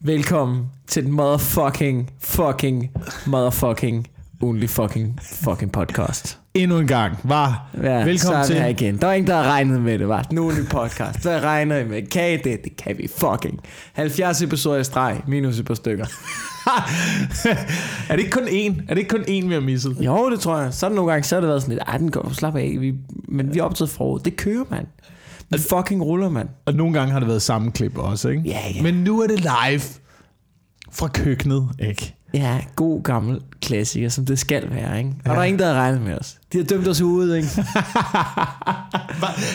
Velkommen til den motherfucking, fucking, motherfucking, only fucking, fucking podcast. Endnu en gang, var. Ja, Velkommen så er vi til. her igen. Der er ingen, der har regnet med det, var. Den only podcast. Hvad regner I med? Kan I det? Det kan vi fucking. 70 episoder i streg, minus et par stykker. er det ikke kun én? Er det ikke kun én, vi har misset? Jo, det tror jeg. Så det nogle gange, så har det været sådan lidt, ej, den går, slap af. Vi, men vi optaget forud. Det kører, mand. Det fucking ruller, mand. Og nogle gange har det været samme klip også, ikke? Ja, ja. Men nu er det live fra køkkenet, ikke? Ja, god gammel klassiker, som det skal være, ikke? Og ja. der er ingen, der har regnet med os. De har dømt os ude, ikke?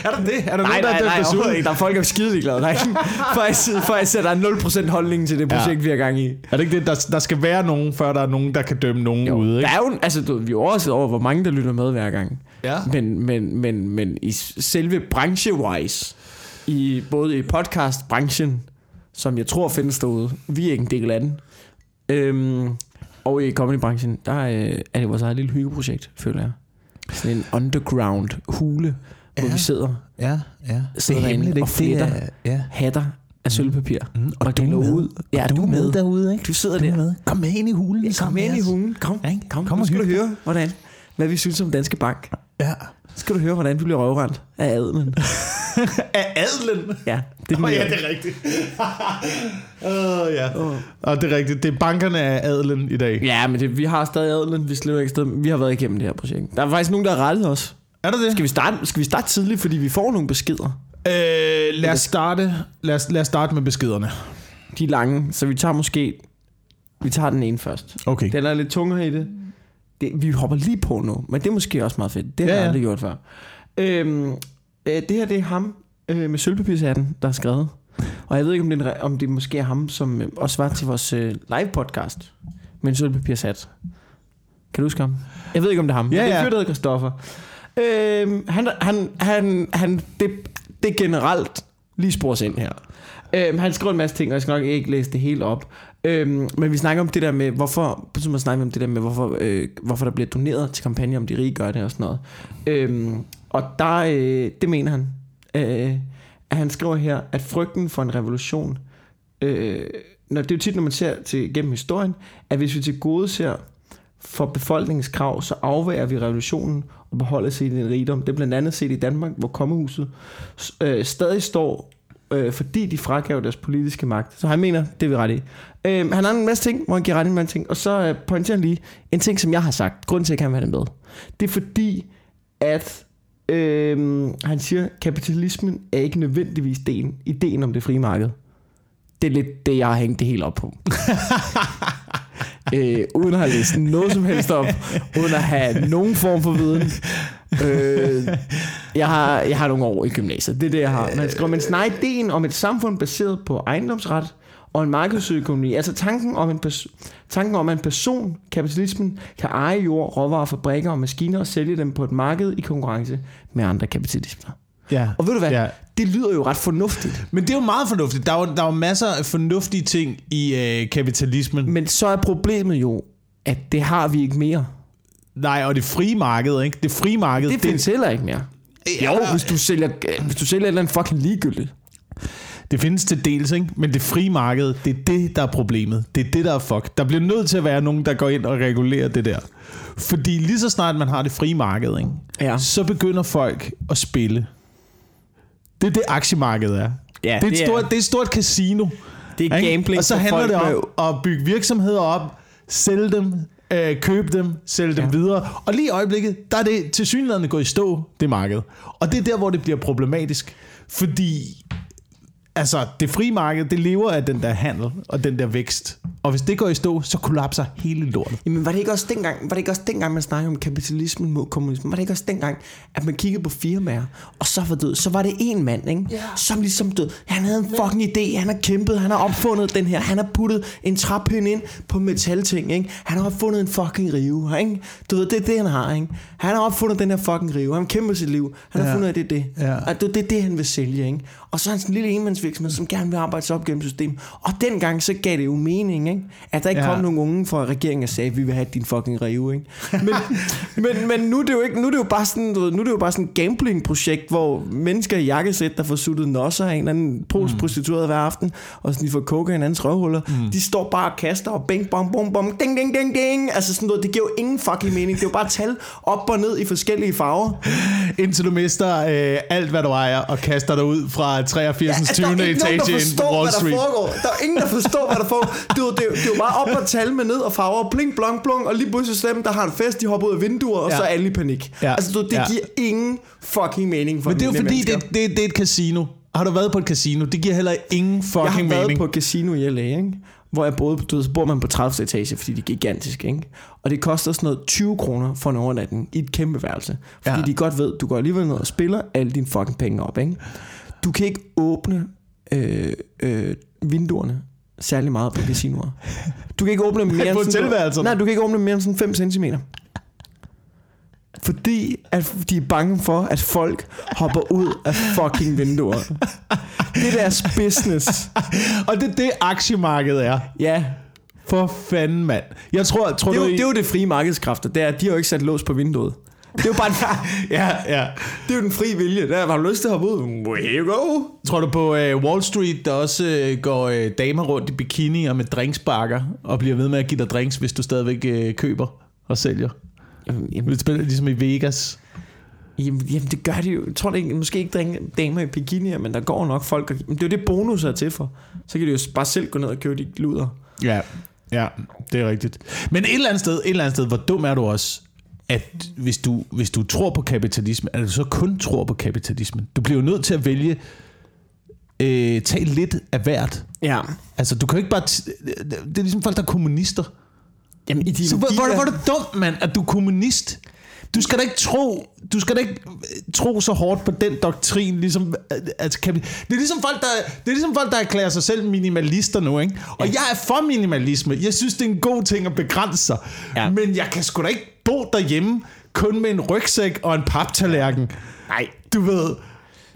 Er der det? Er der Nej, nogen, der nej, er nej, dømt os ud? ikke. Der er folk, der er skide glade. Der er faktisk, faktisk er der 0% holdning til det projekt, ja. vi har gang i. Er det ikke det? Der, der skal være nogen, før der er nogen, der kan dømme nogen Jo, ude, der ikke? er jo, altså, du, vi er også over, hvor mange, der lytter med hver gang. Ja. Men, men, men, men i selve branche-wise, i, både i podcast-branchen, som jeg tror findes derude, vi er ikke en del af den, øhm, og i comedy-branchen, der er, er det vores eget lille hyggeprojekt, føler jeg. Sådan en underground hule, hvor Ja. vi sidder, Ja, ja. Sidder derinde og fletter. ja. hatter af sølvpapir, Mm, og, og deler ud. Ja, du er med. derude, ikke? Du sidder Du er der. med. Kom med ind i hulen. Ja, kom med ind i hulen. Kom, Ja, kom, Kom kom og skal du høre, hvordan, hvad vi synes om Danske Bank. Ja. Skal du høre, hvordan vi bliver røvrendt af adelen. Af adlen. Ja, det er oh, ja, det er rigtigt. Åh ja. Og det er rigtigt. Det er bankerne af adlen i dag. Ja, men det, vi har stadig adelen. Vi slipper ikke sted. Vi har været igennem det her projekt. Der er faktisk nogen, der har rettet os. Er der det? Skal vi starte, skal vi starte tidligt, fordi vi får nogle beskeder. Øh, lad os starte. Lad os, lad os starte med beskederne. De er lange, så vi tager måske... Vi tager den ene først. Okay. Den er lidt tungere i det. Det. Vi hopper lige på nu, men det er måske også meget fedt. Det har Ja, ja, jeg aldrig gjort før. Øhm, øh, det her, det er ham øh, med sølvpapirshatten, der har skrevet. Og jeg ved ikke, om det, er, om det måske er ham, som øh, også var til vores øh, live podcast med en sølvpapirshat. Kan du huske ham? Jeg ved ikke, om det er ham. Ja, det er ja. en fyr, der Christoffer. Øhm, han, han, han, han, det, det er generelt lige spores ind her. Øhm, han skriver en masse ting, og jeg skal nok ikke læse det hele op. Øhm, men vi snakker om det der med, hvorfor, så man snakker om det der med, hvorfor, øh, hvorfor der bliver doneret til kampagner, om de rige gør det og sådan noget. Øhm, og der, øh, det mener han, øh, at han skriver her, at frygten for en revolution, øh, når, det er jo tit, når man ser til, gennem historien, at hvis vi til gode ser for befolkningens krav, så afværer vi revolutionen og beholder sig i den rigdom. Det er blandt andet set i Danmark, hvor kongehuset øh, stadig står, øh, fordi de fragav deres politiske magt. Så han mener, det er vi ret i. Øh, han har en masse ting, hvor han giver ret i en masse ting, og så øh, pointerer han lige en ting, som jeg har sagt. Grunden til, at jeg kan have det med. Det er fordi, at øh, han siger, kapitalismen er ikke nødvendigvis ideen, ideen om det frie marked. Det er lidt det, jeg har hængt det hele op på. øh, uden at have læst noget som helst op, uden at have nogen form for viden. Øh, jeg, har, jeg har nogle år i gymnasiet, det er det, jeg har. Man skriver, men snarere ideen om et samfund baseret på ejendomsret og en markedsøkonomi, altså tanken om, en tanken om, at en person, kapitalismen, kan eje jord, råvarer, fabrikker og maskiner og sælge dem på et marked i konkurrence med andre kapitalismer. Ja. Og ved du hvad? Ja. Det lyder jo ret fornuftigt. Men det er jo meget fornuftigt. Der er jo, der er jo masser af fornuftige ting i øh, kapitalismen. Men så er problemet jo, at det har vi ikke mere. Nej, og det frie marked, ikke? Det frie marked, Det findes heller ikke mere. Ja. Jo, hvis du sælger, hvis du sælger et eller andet fucking ligegyldigt. Det findes til dels, ikke? Men det frie marked, det er det, der er problemet. Det er det, der er fuck. Der bliver nødt til at være nogen, der går ind og regulerer det der. Fordi lige så snart man har det frie marked, ikke? Ja. så begynder folk at spille. Det er det, aktiemarkedet er. Ja, det, er et det er- stort, det er et stort casino. Det er ikke? gambling Og så handler det med- om at bygge virksomheder op, sælge dem, øh, købe dem, sælge dem Ja. videre. Og lige i øjeblikket, der er det til synligheden gået i stå, det marked. Og det er der, hvor det bliver problematisk. Fordi altså, det frie marked, det lever af den der handel og den der vækst. Og hvis det går i stå, så kollapser hele lortet. Jamen var det ikke også dengang, var det ikke også dengang man snakkede om kapitalismen mod kommunismen? Var det ikke også dengang, at man kiggede på firmaer, og så var, død, så var det en mand, ikke? Ja. som ligesom død. Han havde en fucking idé, han har kæmpet, han har opfundet den her, han har puttet en træpind ind på metalting, ikke? Han har opfundet en fucking rive, ikke? Du ved, det er det, han har, ikke? Han har opfundet den her fucking rive, han kæmper sit liv, han har Ja. fundet, at det er det. Ja. Og det, det er det, han vil sælge, ikke? Og så er han sådan en lille enmandsvirksomhed, som gerne vil arbejde sig op gennem systemet. Og dengang så gav det jo mening, ikke? At der ikke Ja. kom nogen unge fra regeringen og sagde, vi vil have din fucking rive. Ikke? Men, men, men nu, er det jo ikke, nu er det jo bare sådan, du ved, nu er det jo bare sådan et gambling-projekt, hvor mennesker i jakkesæt, der får suttet nosser af en eller anden polsk mm. prostitueret hver aften, og sådan, de får coke i hinandens røvhuller, mm. de står bare og kaster og bing, bom, bom, bom, ding, ding, ding, ding. Altså sådan noget, det giver jo ingen fucking mening. Det er jo bare tal op og ned i forskellige farver. Indtil du mister øh, alt, hvad du ejer, og kaster dig ud fra 83. Ja, altså, der 20. er ikke nogen, etage der ind på forstår, Wall hvad der Street. foregår. Der er ingen, der forstår, hvad der foregår. Det er, jo, det, det er jo bare op og tal med ned og farver. Bling, blong, blong. Og lige pludselig så dem, der har en fest, de hopper ud af vinduer, og Ja. så er alle i panik. Ja. Altså, ved, det Ja. giver ingen fucking mening for Men det er jo fordi, mennesker. det, det, det er et casino. Har du været på et casino? Det giver heller ingen fucking Jeg har været mening. på et casino i LA, ikke? hvor jeg boede, du ved, så bor man på 30. etage, fordi det er gigantisk, ikke? Og det koster sådan noget 20 kroner for en overnatning i et kæmpe værelse. Fordi ja. de godt ved, du går alligevel ned og spiller alle dine fucking penge op, ikke? Du kan ikke åbne øh, øh, vinduerne særlig meget på casinoer. Du kan ikke åbne mere end sådan? Nej, du kan ikke åbne mere end sådan 5 cm. Fordi at de er bange for, at folk hopper ud af fucking vinduer. Det er deres business. Og det er det, aktiemarkedet er. Ja, For fanden, mand. Jeg tror, tror det er, du... jo, I- det er jo det frie markedskræfter. Det er, at de har jo ikke sat lås på vinduet. Det er jo bare en, Ja, ja. det er jo den frie vilje. Der har du lyst til at hoppe ud. Here you go. Tror du på uh, Wall Street, der også uh, går uh, damer rundt i bikini og med drinksbakker, og bliver ved med at give dig drinks, hvis du stadigvæk uh, køber og sælger? Jamen, jamen, Lidt spiller ligesom i Vegas. jamen, jamen, det gør det jo. Jeg tror det ikke, måske ikke damer i bikinier, men der går nok folk. Og, men det er jo det, bonus er til for. Så kan de jo bare selv gå ned og købe de luder. Ja, ja, det er rigtigt. Men et eller andet sted, et eller andet sted, hvor dum er du også, at hvis du, hvis du tror på kapitalisme, at du så kun tror på kapitalismen. Du bliver jo nødt til at vælge, øh, tage lidt af hvert. Ja. Altså, du kan jo ikke bare... Det er ligesom folk, der er kommunister. Jamen, ideologi Så hvor, hvor, hvor er det dumt, mand, at du er kommunist? Du skal da ikke tro, du skal da ikke øh, tro så hårdt på den doktrin, ligesom, øh, altså, kapi- det er ligesom folk, der, det er ligesom folk, der erklærer sig selv minimalister nu, ikke? Og jeg er for minimalisme. Jeg synes, det er en god ting at begrænse sig. Ja. Men jeg kan sgu da ikke bo derhjemme, kun med en rygsæk og en paptallerken. Nej. Du ved,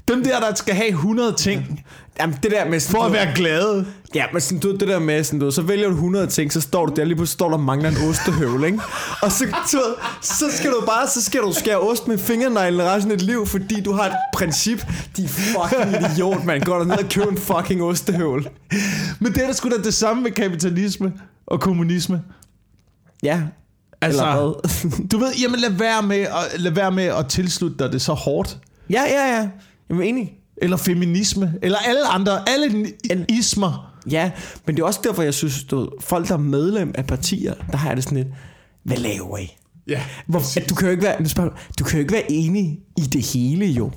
dem der, der skal have 100 ting, Jamen, det der med... for at være glade. Ja, men sådan, du, det der med, sådan, du, så vælger du 100 ting, så står du der, lige pludselig står der mangler en ostehøvel, ikke? Og så, du, ved, så skal du bare, så skal du skære ost med fingerneglen resten af dit liv, fordi du har et princip. De fucking idiot, man. Går der ned og køber en fucking ostehøvel. Men det er da sgu da det samme med kapitalisme og kommunisme. Ja. Altså, Eller hvad? du ved, jamen lad være med at, lad være med at tilslutte dig det så hårdt. ja, ja, ja. Jeg er enig. Eller feminisme, eller alle andre, alle ismer. Ja, men det er også derfor, jeg synes, ved, folk, der er medlem af partier, der har det sådan lidt, hvad laver I? Ja. Hvor, at du kan jo ikke være, spørger, du, du kan jo ikke være enig i det hele jo.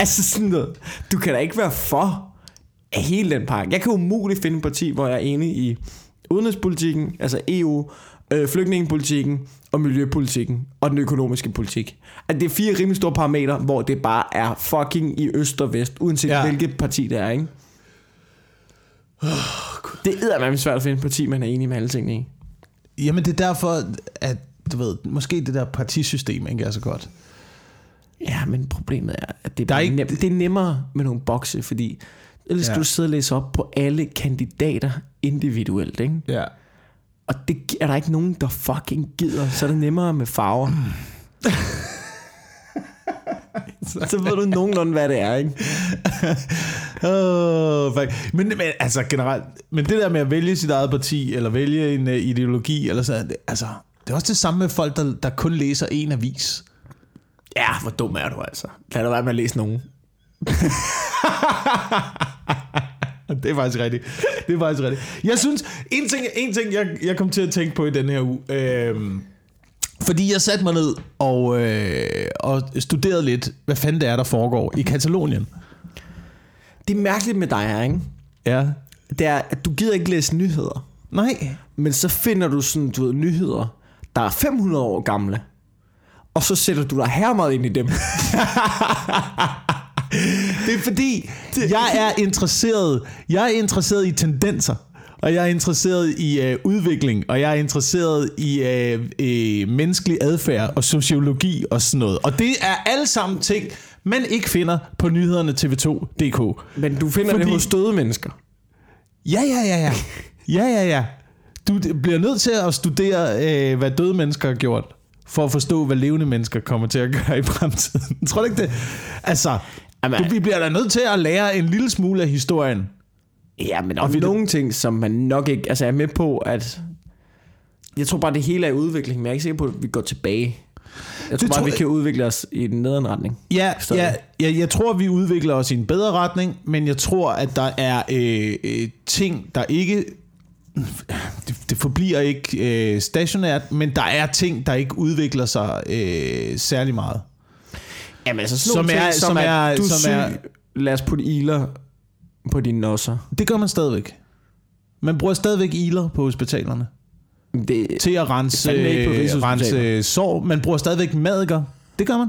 Altså sådan noget. Du kan da ikke være for af hele den pakke. Jeg kan umuligt finde et parti, hvor jeg er enig i udenrigspolitikken, altså EU, øh, flygtningepolitikken og miljøpolitikken og den økonomiske politik. At det er fire rimelig store parametre, hvor det bare er fucking i øst og vest, uanset Ja. hvilket parti det er, ikke? Det er man svært at finde et parti, man er enig med alle tingene i. Jamen det er derfor, at du ved, måske det der partisystem ikke er så godt. Ja, men problemet er, at det er, Der er ikke- nem, det er nemmere med nogle bokse, fordi ellers skal Ja. du sidde og læse op på alle kandidater individuelt, ikke? Ja. Og det er der ikke nogen, der fucking gider, så er det nemmere med farver. så ved du nogenlunde, hvad det er, ikke? Oh, fuck. men, men altså generelt, men det der med at vælge sit eget parti, eller vælge en uh, ideologi, eller sådan, det, altså, det er også det samme med folk, der, der kun læser en avis. Ja, hvor dum er du altså. Lad dig være med at læse nogen. Det er faktisk rigtigt. Det er faktisk rigtigt. Jeg synes, en ting, en ting jeg, jeg kom til at tænke på i den her uge, øh, fordi jeg satte mig ned og, øh, og studerede lidt, hvad fanden det er, der foregår i Katalonien. Det er mærkeligt med dig her, ikke? Ja. Det er, at du gider ikke læse nyheder. Nej. Men så finder du sådan, du ved, nyheder, der er 500 år gamle. Og så sætter du dig her meget ind i dem. Det er fordi, jeg er interesseret, jeg er interesseret i tendenser. Og jeg er interesseret i øh, udvikling, og jeg er interesseret i øh, øh, menneskelig adfærd og sociologi og sådan noget. Og det er alle sammen ting, man ikke finder på nyhederne tv2.dk. Men du finder Fordi- det hos døde mennesker. Ja, ja, ja, ja. Ja, ja, ja. Du bliver nødt til at studere, øh, hvad døde mennesker har gjort, for at forstå, hvad levende mennesker kommer til at gøre i fremtiden. Tror du ikke det? Altså, Jamen, du, vi bliver da nødt til at lære en lille smule af historien. Ja, men er vi- nogle ting, som man nok ikke... Altså, jeg er med på, at... Jeg tror bare, det hele er i udvikling, men jeg er ikke sikker på, at vi går tilbage. Jeg tror Det bare, tror vi jeg- kan udvikle os i den nederen retning. Ja, Stadig. ja, ja, jeg tror, vi udvikler os i en bedre retning, men jeg tror, at der er øh, øh, ting, der ikke... Det, det forbliver ikke øh, stationært, men der er ting, der ikke udvikler sig øh, særlig meget. Jamen, altså sådan nogle ting, som er- du er som syg, er- lad os putte iler på dine nosser. Det gør man stadigvæk. Man bruger stadigvæk iler på hospitalerne Det, til at rense, Rigshospitalet. rense sår. Man bruger stadigvæk madikker. Det gør man.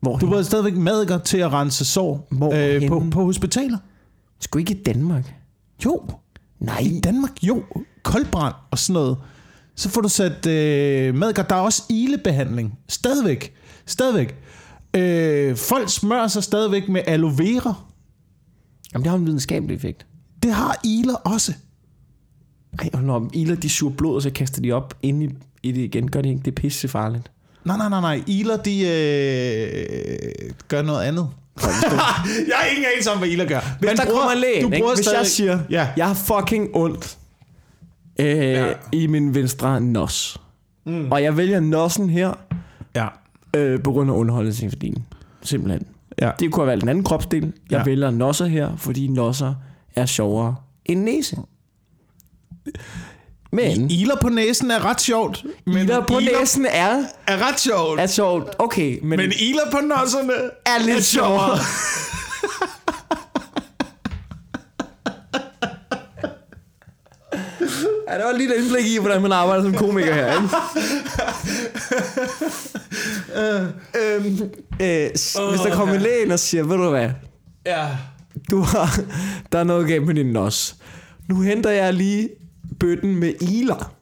hvor Du bruger stadigvæk madikker til at rense sår øh, på, på hospitaler. Sgu ikke i Danmark. Jo. Nej. I Danmark, jo. Koldbrand og sådan noget. Så får du sat øh, madker. Der er også ilebehandling. Stadigvæk. Stadigvæk. Øh, folk smører sig stadigvæk med aloe vera. Jamen, det har en videnskabelig effekt. Det har iler også. Ej, og når iler, de suger blod, og så kaster de op ind i, i det igen, gør de ikke? Det er pisse farligt. Nej, nej, nej, nej. Iler, de øh, gør noget andet. jeg har ingen anelse om, hvad iler gør. Hvis der kommer en læge, du ikke? bruger hvis jeg siger, Ja. jeg har fucking ondt øh, ja. i min venstre nos, mm. og jeg vælger nossen her. Øh, på grund af underholdningsværdien. Simpelthen. Ja. Det kunne have valgt en anden kropsdel. Jeg Ja. vælger nosser her, fordi nosser er sjovere end næse. Men Iler på næsen er ret sjovt. Men iler på iler næsen er, er ret sjovt. er sjovt. Okay, men, Men iler på nosserne er lidt sjovere. Ja, det var et indblik i, hvordan man arbejder som komiker her. Ikke? øhm, øh, s- hvis der kommer en læge ind og siger, ved du hvad, Ja. du har, der er noget galt med din nos. Nu henter jeg lige bøtten med iler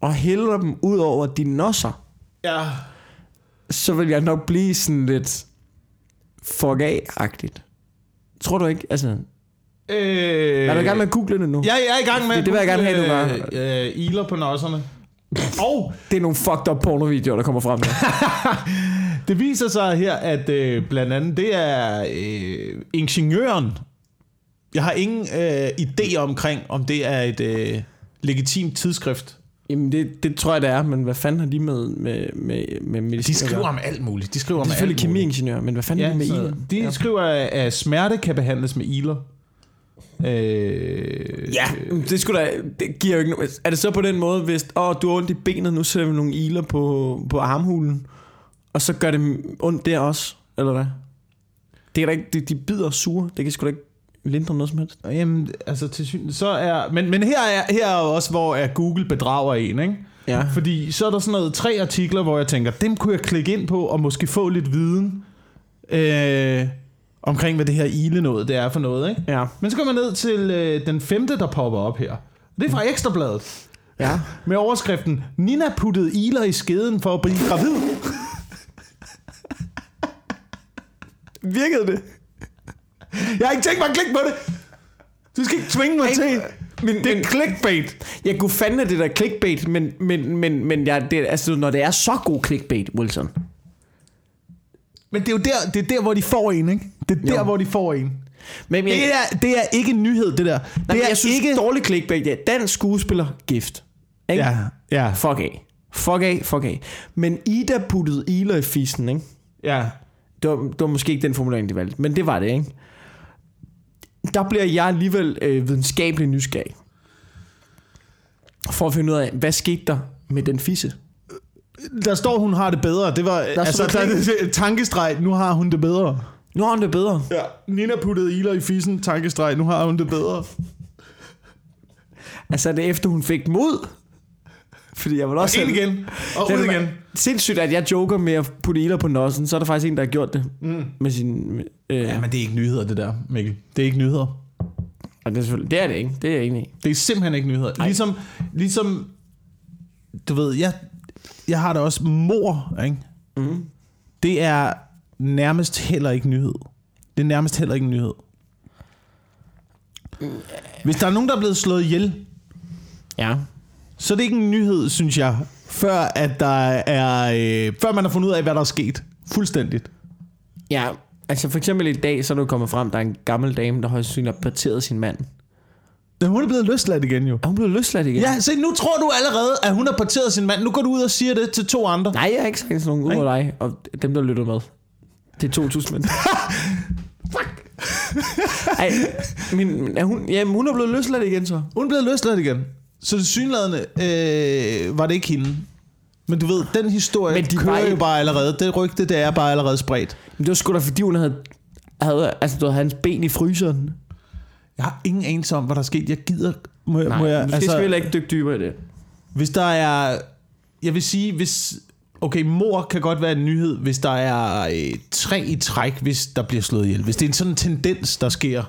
og hælder dem ud over dine nosser. Ja. Så vil jeg nok blive sådan lidt fuck af-agtigt. Tror du ikke? Altså, Øh, er du i gang med at google det nu? Ja, jeg er i gang med Det- det vil jeg gerne have, du gør. Øh, øh, iler på nosserne. Og Det er nogle fucked up pornovideoer, der kommer frem der. det viser sig her, at øh, blandt andet det er øh, ingeniøren. Jeg har ingen øh, idé omkring, om det er et øh, legitimt tidsskrift. Jamen, det, det tror jeg, det er, men hvad fanden har de med, med, med, med medicin De skriver om alt muligt. De skriver om er alt selvfølgelig kemiingeniør, men hvad fanden ja, er det med iler? de ja. skriver, at smerte kan behandles med iler. Øh, Ja, det skulle da, det giver jo ikke no- Er det så på den måde, hvis åh, du har ondt i benet, nu sætter vi nogle iler på, på armhulen, og så gør det ondt der også, eller hvad? Det er da ikke, de, de bider sure, det kan sgu da ikke lindre noget som helst. Jamen, altså til syn, så er... Men, men her, er, her er jo også, hvor er Google bedrager en, ikke? Ja. Fordi så er der sådan noget tre artikler, hvor jeg tænker, dem kunne jeg klikke ind på og måske få lidt viden øh, omkring, hvad det her ile noget, det er for noget, ikke? Ja. Men så går man ned til øh, den femte, der popper op her. Det er fra Ekstrabladet. Ja. Med overskriften, Nina puttede iler i skeden for at blive gravid. Virkede det? Jeg har ikke tænkt mig at klikke på det. Du skal ikke tvinge mig til. Men, Det er clickbait. Jeg kunne fandme det der clickbait, men, men, men, men jeg, det, altså, når det er så god clickbait, Wilson. Men det er jo der, det er der hvor de får en, ikke? Det er der, Jo. hvor de får en. Men, jeg, Det er, det er ikke en nyhed, det der. nej, det er jeg synes ikke... dårlig clickbait, ja. Dansk skuespiller, gift. Ikke? Ja, ja, Fuck af. Fuck af, fuck af. Men Ida puttede iler i fissen, ikke? ja. Det var, det var måske ikke den formulering, de valgte, men det var det, ikke? Der bliver jeg alligevel øh, videnskabelig nysgerrig. For at finde ud af, hvad skete der med den fisse? Der står, hun har det bedre. Det var, der altså, der er tankestreg. Nu har hun det bedre. Nu har hun det bedre. Ja. Nina puttede iler i fissen. Tankestreg. Nu har hun det bedre. Altså er det efter, hun fik mod? Fordi jeg vil også... Og ind igen. Og ud er igen. Sindssygt, at jeg joker med at putte iler på nossen, så er der faktisk en, der har gjort det. Mm. Med sin... Øh, Ja, men det er ikke nyheder, det der, Mikkel. Det er ikke nyheder. og det, er selvfølgelig- det er det ikke. Det er jeg enig i. Det er simpelthen ikke nyheder. Nej. Ligesom, ligesom, du ved, jeg, jeg har da også mor, ikke? Mm. Det er nærmest heller ikke nyhed. Det er nærmest heller ikke en nyhed. Hvis der er nogen, der er blevet slået ihjel, Ja. så er det ikke en nyhed, synes jeg, før, at der er, øh, før man har fundet ud af, hvad der er sket. Fuldstændigt. Ja, altså for eksempel i dag, så er du kommet frem, der er en gammel dame, der højst har parteret sin mand. Men hun er blevet løsladt igen jo. Er hun blevet løsladt igen? Ja, se, nu tror du allerede, at hun har parteret sin mand. Nu går du ud og siger det til to andre. Nej, jeg har ikke sagt sådan nogen ud over dig, og dem, der lytter med. Det er 2.000 mænd. Fuck! Ej, min, er hun, ja, hun er blevet løsladt igen så. Hun er blevet løsladt igen. Så det synlædende øh, var det ikke hende. Men du ved, den historie Men Men de kører var jo bare allerede. Det rygte, det er bare allerede spredt. Men det var sgu da fordi, hun havde, havde, altså, du havde hans ben i fryseren. Jeg har ingen anelse om, hvad der er sket. Jeg gider... Må, Nej, må jeg, skal altså, selvfølgelig ikke dykke dybere i det. Hvis der er... Jeg vil sige, hvis... Okay, mor kan godt være en nyhed, hvis der er øh, tre i træk, hvis der bliver slået ihjel. Hvis det er en sådan en tendens, der sker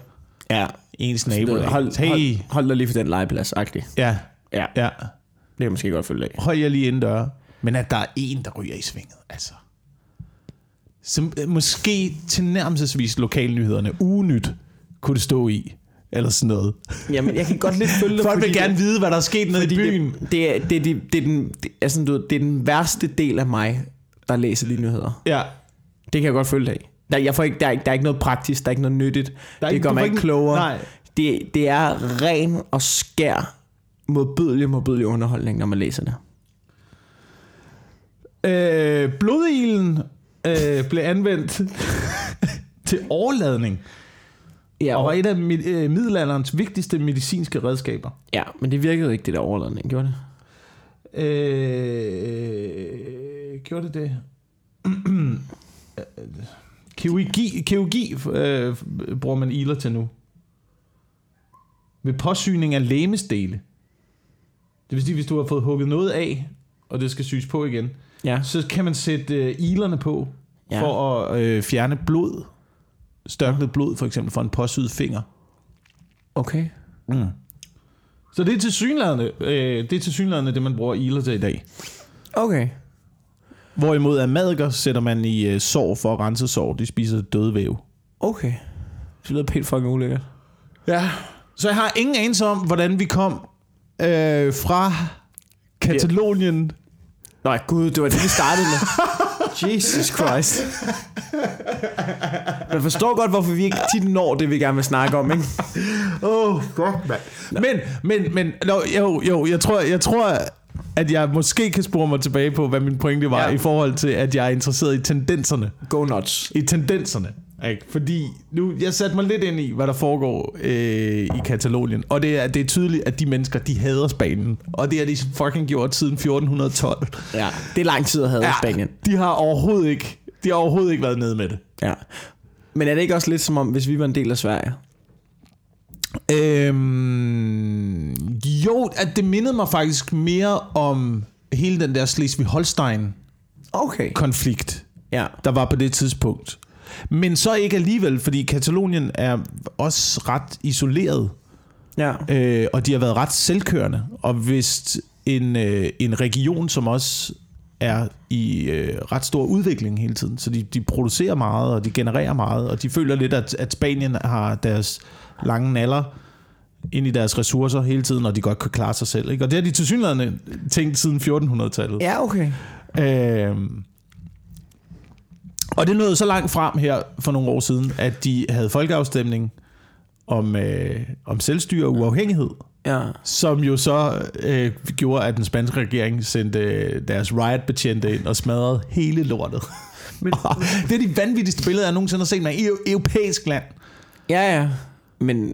Ja. i ens nabo. Hold, hey, hold, hold dig lige for den legeplads, agtig. ja, Ja, ja. det kan jeg måske godt følge af. Hold jer lige indendør. Men at der er en, der ryger i svinget, altså. Som øh, måske tilnærmelsesvis lokalnyhederne, ugenyt, kunne det stå i. Eller sådan noget. Jamen, jeg kan godt lidt følge det, Folk vil gerne det- vide, hvad der er sket nede i byen. det, det, er, det, det, det, er den, det, er sådan, du, ved, det er den værste del af mig, der læser lige nyheder. Ja. Det kan jeg godt følge af. Der, jeg får ikke, der, er, ikke- der er ikke noget praktisk, der er ikke noget nyttigt. Der er det ikke- gør du mig ikke- klogere. nej. Det, det er ren og skær modbydelig, modbydelig underholdning, når man læser det. Øh, blodilen øh, blev anvendt til overladning. Ja, Og var et af øh, middelalderens vigtigste medicinske redskaber. ja, men det virkede ikke, det der overladning, gjorde det? Øh, gjorde det det? kirurgi, kirurgi øh, bruger man iler til nu. Ved påsyning af lægemesdele. Det vil sige, hvis du har fået hugget noget af, og det skal syes på igen, Ja. så kan man sætte øh, ilerne på, ja. for at øh, fjerne blod. Størknet blod, for eksempel, fra en påsyet finger. Okay. Mm. Så det er til synlædende, øh, det er til synlædende, det man bruger iler til i dag. Okay. Hvorimod amadiker sætter man i øh, sår for at rense sår. De spiser døde væv. Okay. Det lyder pænt fucking ulækkert. Ja. Så jeg har ingen anelse om, hvordan vi kom øh, fra Katalonien. Nej, gud, det var det, vi startede med. Jesus Christ. Man forstår godt, hvorfor vi ikke tit når det, vi gerne vil snakke om, ikke? Åh, oh, godt, mand. Men, men, men, no, jo, jo, jeg tror, jeg tror, at jeg måske kan spore mig tilbage på, hvad min pointe var, ja. i forhold til, at jeg er interesseret i tendenserne. Go nuts. I tendenserne. Ikke? Fordi nu, jeg satte mig lidt ind i, hvad der foregår øh, i Katalonien. Og det er, det er tydeligt, at de mennesker, de hader Spanien. Og det har de fucking gjort siden 1412. Ja, det er lang tid at have ja. Spanien. de har overhovedet ikke, de har overhovedet ikke været nede med det. Ja. Men er det ikke også lidt som om, hvis vi var en del af Sverige? Øhm, jo, at det mindede mig faktisk mere om hele den der Slesvig-Holstein-konflikt, Okay. Ja. der var på det tidspunkt. Men så ikke alligevel, fordi Katalonien er også ret isoleret, Ja. øh, og de har været ret selvkørende. Og hvis en, øh, en region, som også er i øh, ret stor udvikling hele tiden, så de, de producerer meget, og de genererer meget, og de føler lidt, at, at Spanien har deres lange naller ind i deres ressourcer hele tiden, og de godt kan klare sig selv. Ikke? Og det har de tilsyneladende tænkt siden 1400-tallet. Ja, okay. Øhm, og det nåede så langt frem her for nogle år siden, at de havde folkeafstemning om, øh, om selvstyre og uafhængighed, Ja. som jo så øh, gjorde, at den spanske regering sendte øh, deres riot-betjente ind og smadrede hele lortet. Men, det er de vanvittigste billeder, jeg nogensinde har set med i et europæisk land. Ja, ja. Men,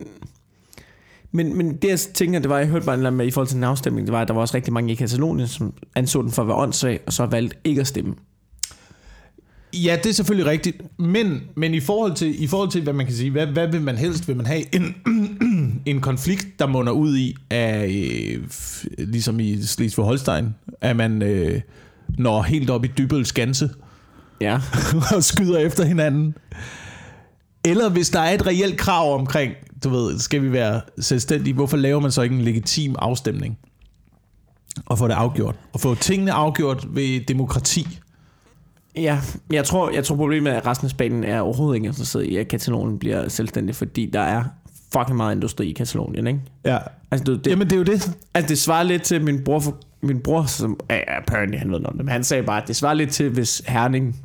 men, men det jeg tænker, det var, jeg hørte bare en med i forhold til den afstemning, det var, at der var også rigtig mange i Katalonien, som anså den for at være åndssvag, og så valgte ikke at stemme. Ja, det er selvfølgelig rigtigt. Men, men i, forhold til, i forhold til, hvad man kan sige, hvad, hvad vil man helst? Vil man have en, en konflikt, der munder ud i, af, øh, ligesom i Slesvig-Holstein, at man øh, når helt op i Dybøl Skanse Ja. og skyder efter hinanden? Eller hvis der er et reelt krav omkring, du ved, skal vi være selvstændige, hvorfor laver man så ikke en legitim afstemning? Og få det afgjort. Og få tingene afgjort ved demokrati. Ja, jeg tror, jeg tror problemet er, at resten af Spanien er overhovedet ikke interesseret i, at Katalonien bliver selvstændig, fordi der er fucking meget industri i Katalonien, ikke? Ja. Altså, det, det, Jamen, det er jo det. altså, det svarer lidt til min bror, for, min bror som ja, apparently han ved noget om det, men han sagde bare, at det svarer lidt til, hvis Herning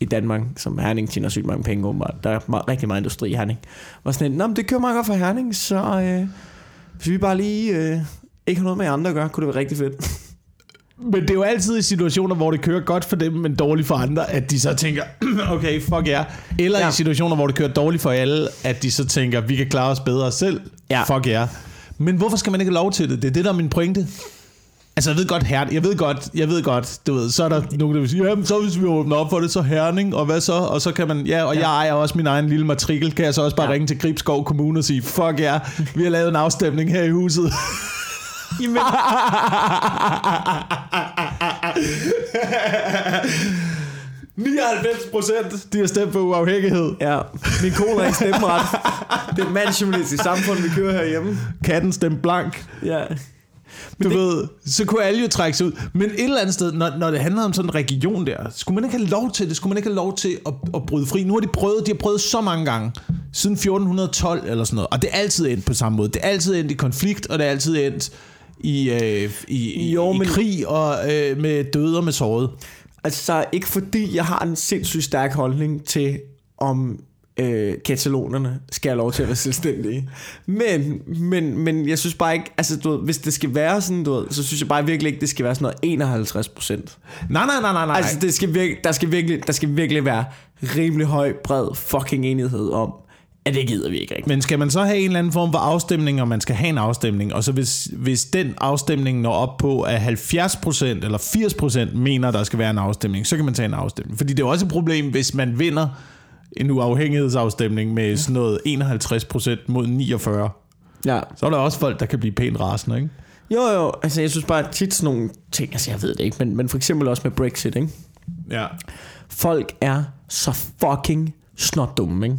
i Danmark, som Herning tjener sygt mange penge, åbenbart. der er meget, rigtig meget industri i Herning, var sådan Nå, men det kører meget godt for Herning, så øh, hvis vi bare lige øh, ikke har noget med andre at gøre, kunne det være rigtig fedt. Men det er jo altid i situationer, hvor det kører godt for dem, men dårligt for andre, at de så tænker, okay, fuck ja. Yeah. Eller ja. I situationer, hvor det kører dårligt for alle, at de så tænker, vi kan klare os bedre selv. Ja. Fuck ja. Yeah. Men hvorfor skal man ikke have lov til det? Det er det, der er min pointe. Altså, jeg ved godt, her, jeg ved godt, jeg ved godt, du ved, så er der nogen, der vil sige, jamen, så hvis vi åbner op for det, så Herning, og hvad så? Og så kan man, ja, og ja. jeg ejer også min egen lille matrikel, kan jeg så også bare ja. Ringe til Gribskov Kommune og sige, fuck ja, vi har lavet en afstemning her i huset. Jamen, 99 procent, de har stemt for uafhængighed. ja, min kone er ikke stemmeret. Det er mandsjournalistisk samfund, vi kører herhjemme. Katten stemte blank. Ja. Du det- ved, så kunne alle jo trække sig ud. Men et eller andet sted, når, når det handler om sådan en region der, skulle man ikke have lov til det? Skulle man ikke have lov til at, at bryde fri? Nu har de prøvet, de har prøvet så mange gange, siden 1412 eller sådan noget. Og det er altid endt på samme måde. Det er altid endt i konflikt, og det er altid endt i, øh, i, Jo, i, men- i krig og øh, med døde og med såret. Altså, ikke fordi jeg har en sindssygt stærk holdning til, om øh, katalonerne skal have lov til at være selvstændige. Men, men, men jeg synes bare ikke, altså du ved, hvis det skal være sådan, du ved, så synes jeg bare virkelig ikke, det skal være sådan noget 51 procent. Nej, nej, nej, nej, nej. Altså, det skal virke, der, skal virkelig, der skal virkelig være rimelig høj, bred fucking enighed om, at det gider vi ikke rigtig. Men skal man så have en eller anden form for afstemning, og man skal have en afstemning, og så hvis, hvis den afstemning når op på, at 70% eller 80% mener, der skal være en afstemning, så kan man tage en afstemning. Fordi det er også et problem, hvis man vinder en uafhængighedsafstemning med sådan noget 51% mod 49. Ja. Så er der også folk, der kan blive pænt rasende, ikke? Jo, jo, altså jeg synes bare, at tit sådan nogle ting, altså jeg ved det ikke, men, men for eksempel også med Brexit, ikke? Ja. Folk er så fucking snot dumme, ikke?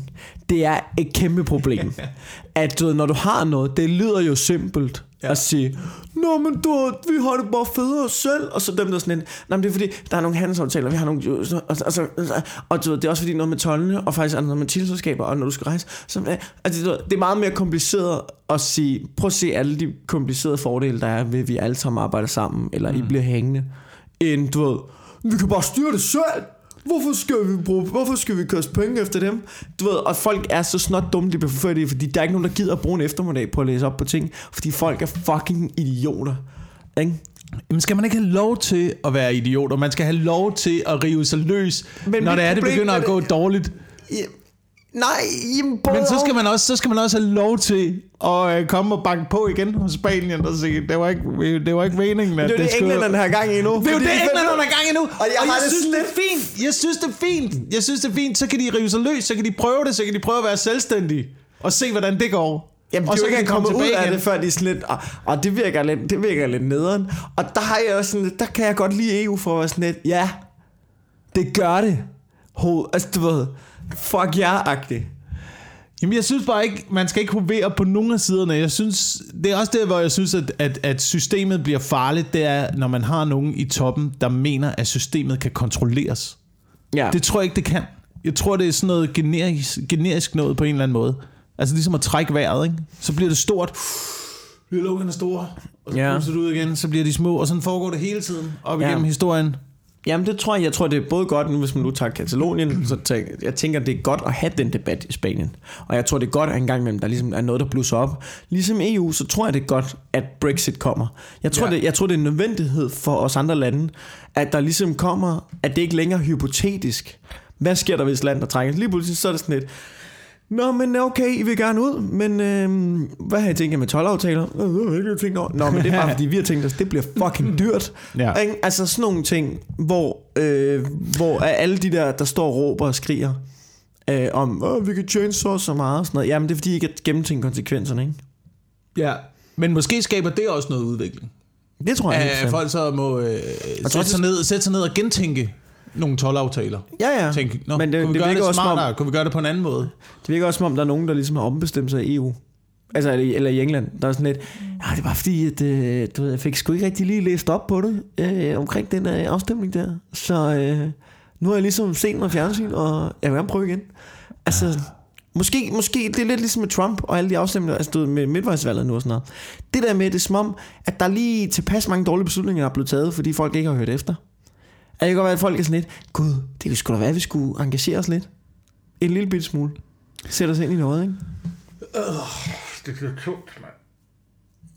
Det er et kæmpe problem. at du ved, når du har noget, det lyder jo simpelt Ja. at sige, Nå, men du, vi har det bare federe selv. Og så dem, der er sådan en, Nej, men det er fordi, der er nogle handelsaftaler, vi har nogle... Og, og, og, og du ved, det er også fordi noget med tollene, og faktisk noget med tilselskaber, og når du skal rejse. Så, altså, du ved, det er meget mere kompliceret at sige, prøv at se alle de komplicerede fordele, der er ved, at vi alle sammen arbejder sammen, eller mm. I bliver hængende, end du ved, vi kan bare styre det selv. Hvorfor skal vi bruge, hvorfor skal vi kaste penge efter dem? Du ved, og folk er så snot dumme, de bliver forført i, fordi der er ikke nogen, der gider at bruge en eftermiddag på at læse op på ting, fordi folk er fucking idioter. Ikke? Jamen skal man ikke have lov til at være idioter? Man skal have lov til at rive sig løs, Men når det er, det begynder er at gå dårligt. Ja, nej, jamen, både Men så skal og. man også, så skal man også have lov til at øh, komme og banke på igen hos Spanien og sige, det var ikke, det var ikke meningen, at Det er jo det, skulle... englænderne har gang i nu. Det er jo det, englænderne er gang i nu. Og jeg har jeg det synes, det er fint. Jeg synes, det er fint. Jeg synes, det er fint. Så kan de rive sig løs, så kan de prøve det, så kan de prøve at være selvstændige. Og se, hvordan det går. Jamen, og de så kan de kommet ud tilbage af igen. det, før de er sådan lidt, og, og det, virker lidt, det virker lidt nederen. Og der har jeg også sådan, lidt- der kan jeg godt lide EU for at være sådan lidt, ja, det gør det. Hoved, altså du ved, fuck jer-agtigt. Jamen, jeg synes bare ikke, man skal ikke hovere på nogen af siderne. Jeg synes, det er også der, hvor jeg synes, at, at, at systemet bliver farligt. Det er, når man har nogen i toppen, der mener, at systemet kan kontrolleres. Ja. Det tror jeg ikke, det kan. Jeg tror, det er sådan noget generisk, generisk noget på en eller anden måde. Altså ligesom at trække vejret, ikke? Så bliver det stort. Bliver lukkerne store. Og så Ja. ja. det ud igen, så bliver de små. Og sådan foregår det hele tiden op Ja. igennem historien. Jamen det tror jeg, jeg tror det er både godt, nu hvis man nu tager Katalonien, så tænker, jeg tænker det er godt at have den debat i Spanien. Og jeg tror det er godt at en gang imellem, der ligesom er noget, der blusser op. Ligesom EU, så tror jeg det er godt, at Brexit kommer. Jeg tror, ja. det, jeg tror det er en nødvendighed for os andre lande, at der ligesom kommer, at det ikke længere er hypotetisk. Hvad sker der, hvis landet trækker? Lige pludselig så er det sådan lidt, Nå, men okay, I vil gerne ud, men øh, hvad har I tænkt jer med 12-aftaler? Øh, Det har jeg ikke tænkt over. Nå, men det er bare fordi, vi har tænkt os, det bliver fucking dyrt. Ja. Ikke? Altså sådan nogle ting, hvor, øh, hvor er alle de der, der står og råber og skriger øh, om, Åh, vi kan tjene så og så meget og sådan noget. Jamen, det er fordi, I ikke har gennemtænkt konsekvenserne, ikke? Ja. Men måske skaber det også noget udvikling. Det tror jeg At helt folk så må øh, sætte, sig ned, sætte sig ned og gentænke nogle 12-aftaler. Ja, ja. Tænk, Nå, Men det, kunne vi det gøre det også som om, smartere? Kunne vi gøre det på en anden måde? det virker også som om, der er nogen, der ligesom har ombestemt sig i EU. Altså, eller, i- England. Der er sådan lidt, ja, det er bare fordi, at øh, du ved, jeg fik sgu ikke rigtig lige læst op på det, øh, omkring den øh, afstemning der. Så øh, Nu har jeg ligesom set noget fjernsyn, og jeg vil gerne prøve igen. Altså, måske, måske det er lidt ligesom med Trump og alle de afstemninger, altså du med midtvejsvalget nu og sådan noget. Det der med, det er som om, at der er lige tilpas mange dårlige beslutninger, der er blevet taget, fordi folk ikke har hørt efter. Det kan godt være, at folk er sådan lidt, gud, det kunne sgu da være, at vi skulle engagere os lidt. En lille bitte smule. Sætte os ind i noget, ikke? Det bliver tungt, mand.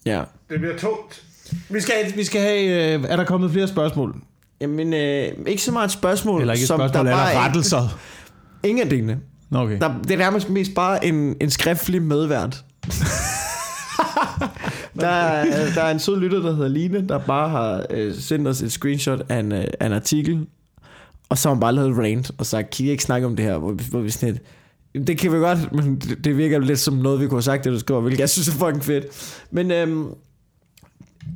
Ja. Det bliver tungt. Vi skal, vi skal have... Øh, er der kommet flere spørgsmål? Jamen, øh, ikke så meget et spørgsmål, Eller ikke et som spørgsmål, der eller bare rettelser? Ikke, ingen af delene. Nå, okay. Der, det er nærmest mest bare en, en skriftlig medvært der, er, der er en sød lytter, der hedder Line, der bare har øh, sendt os et screenshot af en, øh, af en artikel, og så har hun bare lavet rant, og sagt, kan I ikke snakke om det her? Hvor, vi- hvor vi sådan et, det kan vi godt, men det, det virker lidt som noget, vi kunne have sagt, det du skriver, hvilket jeg synes er fucking fedt. Men øhm,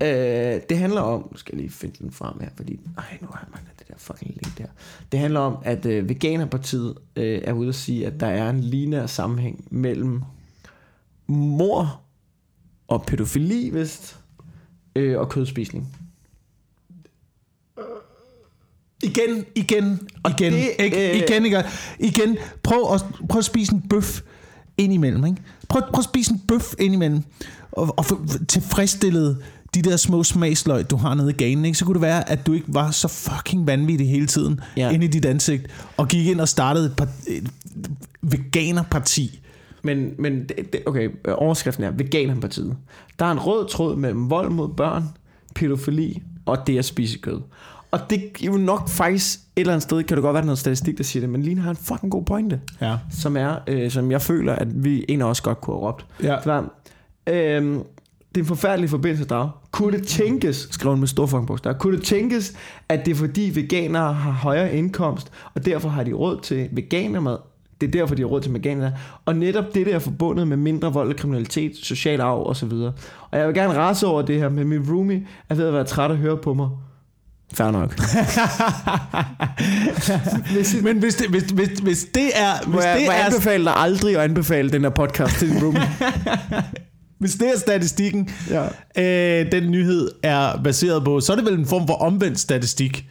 øh, det handler om, nu skal jeg lige finde den frem her, fordi, nej, nu har jeg manglet det der fucking link der. Det handler om, at øh, Veganerpartiet øh, er ude at sige, at der er en lineær sammenhæng mellem mor og pædofili, vist, øh, og kødspisning. Igen, igen, igen, det, ikke, øh, igen, igen, igen. Prøv at, prøv at spise en bøf indimellem, ikke? Prøv, prøv at spise en bøf indimellem, og, og få tilfredsstillet de der små smagsløg, du har nede i ganen, ikke? Så kunne det være, at du ikke var så fucking vanvittig hele tiden ja. inde i dit ansigt, og gik ind og startede et, par, et veganerparti. Men, men det, det, okay, overskriften er Veganerpartiet. Der er en rød tråd mellem vold mod børn, pædofili og det at spise kød. Og det er jo nok faktisk et eller andet sted, kan det godt være, der er noget statistik, der siger det, men Line har en fucking god pointe, Ja. som er, øh, som jeg føler, at vi en af os godt kunne have råbt. Ja. Det var, øh, det er en forfærdelig forbindelse, der Kunne det tænkes, skrev hun med stor fucking bogstaver, kunne det tænkes, at det er fordi veganere har højere indkomst, og derfor har de råd til veganermad, det er derfor, de har råd til veganer. Og netop det der er forbundet med mindre vold og kriminalitet, social arv osv. Og jeg vil gerne rase over det her, men min roomie er ved at være træt at høre på mig. Fair nok. Men hvis det, hvis, hvis, hvis det er... Må Hvis jeg, det må jeg er anbefale dig aldrig at anbefale den her podcast til din roomie? Hvis det er statistikken, Ja. øh, den nyhed er baseret på, så er det vel en form for omvendt statistik.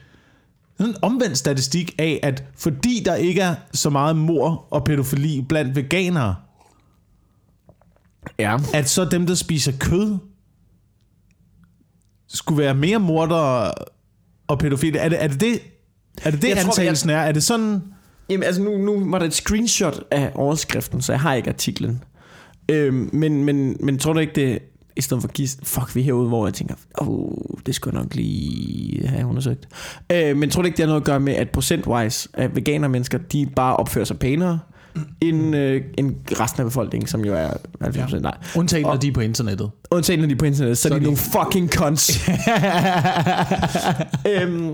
Sådan en omvendt statistik af, at fordi der ikke er så meget mor og pædofili blandt veganere, ja. at så dem, der spiser kød, skulle være mere morder og pædofile. Er det er det, det, er det, det Jeg tror, antagelsen er? Er det sådan... Jamen, altså nu, nu var der et screenshot af overskriften, så jeg har ikke artiklen. Øhm, men, men, men tror du ikke det, i stedet for at give, fuck, vi er herude, hvor jeg tænker, åh, oh, det jeg nok lige have undersøgt. Øh, men tror du ikke, det har noget at gøre med, at procentwise af veganer mennesker, de bare opfører sig pænere, end, øh, end resten af befolkningen, som jo er 90% ja. nej. Undtagen, når de er på internettet. Undtagen når de er på internettet, så, så er de, de- nogle fucking cons. øhm,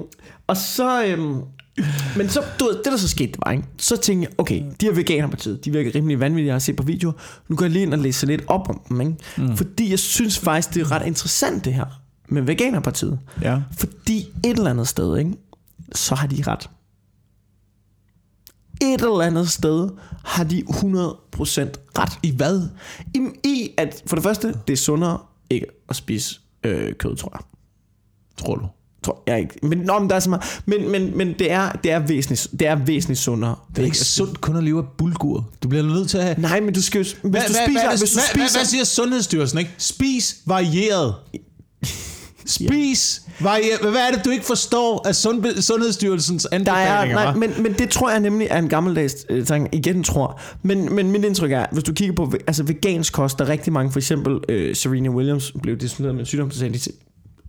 og så... Øhm, men så, du ved, det der så skete, det var, ikke? så tænkte jeg, okay, de her veganerpartiet, de virker rimelig vanvittige, jeg har set på videoer. Nu går jeg lige ind og læser lidt op om dem, ikke? Mm. Fordi jeg synes faktisk, det er ret interessant det her med veganerpartiet. Ja. Fordi et eller andet sted, ikke? så har de ret. Et eller andet sted har de 100% ret. I hvad? I, I at for det første, det er sundere ikke at spise øh, kød, tror jeg. Tror du? Tror jeg ikke. Men, nå, men, der er så meget, men, men, men det, er, det, er væsentligt, det er væsentligt sundere. Det er ikke sundt kun at leve af bulgur. Du bliver nødt til at have... Nej, men du skal jo... Hvis du spiser... hvad, hvis du spiser hvad, hvad siger Sundhedsstyrelsen, ikke? Spis varieret. Spis varieret. Hvad er det, du ikke forstår af Sund- Sundhedsstyrelsens der er, anbefalinger? nej, hva'? men, men det tror jeg nemlig er en gammeldags øh, tanke. Igen tror. Men, men mit indtryk er, hvis du kigger på altså vegansk kost, der er rigtig mange, for eksempel øh, Serena Williams blev diagnosticeret med en sygdom, så sagde de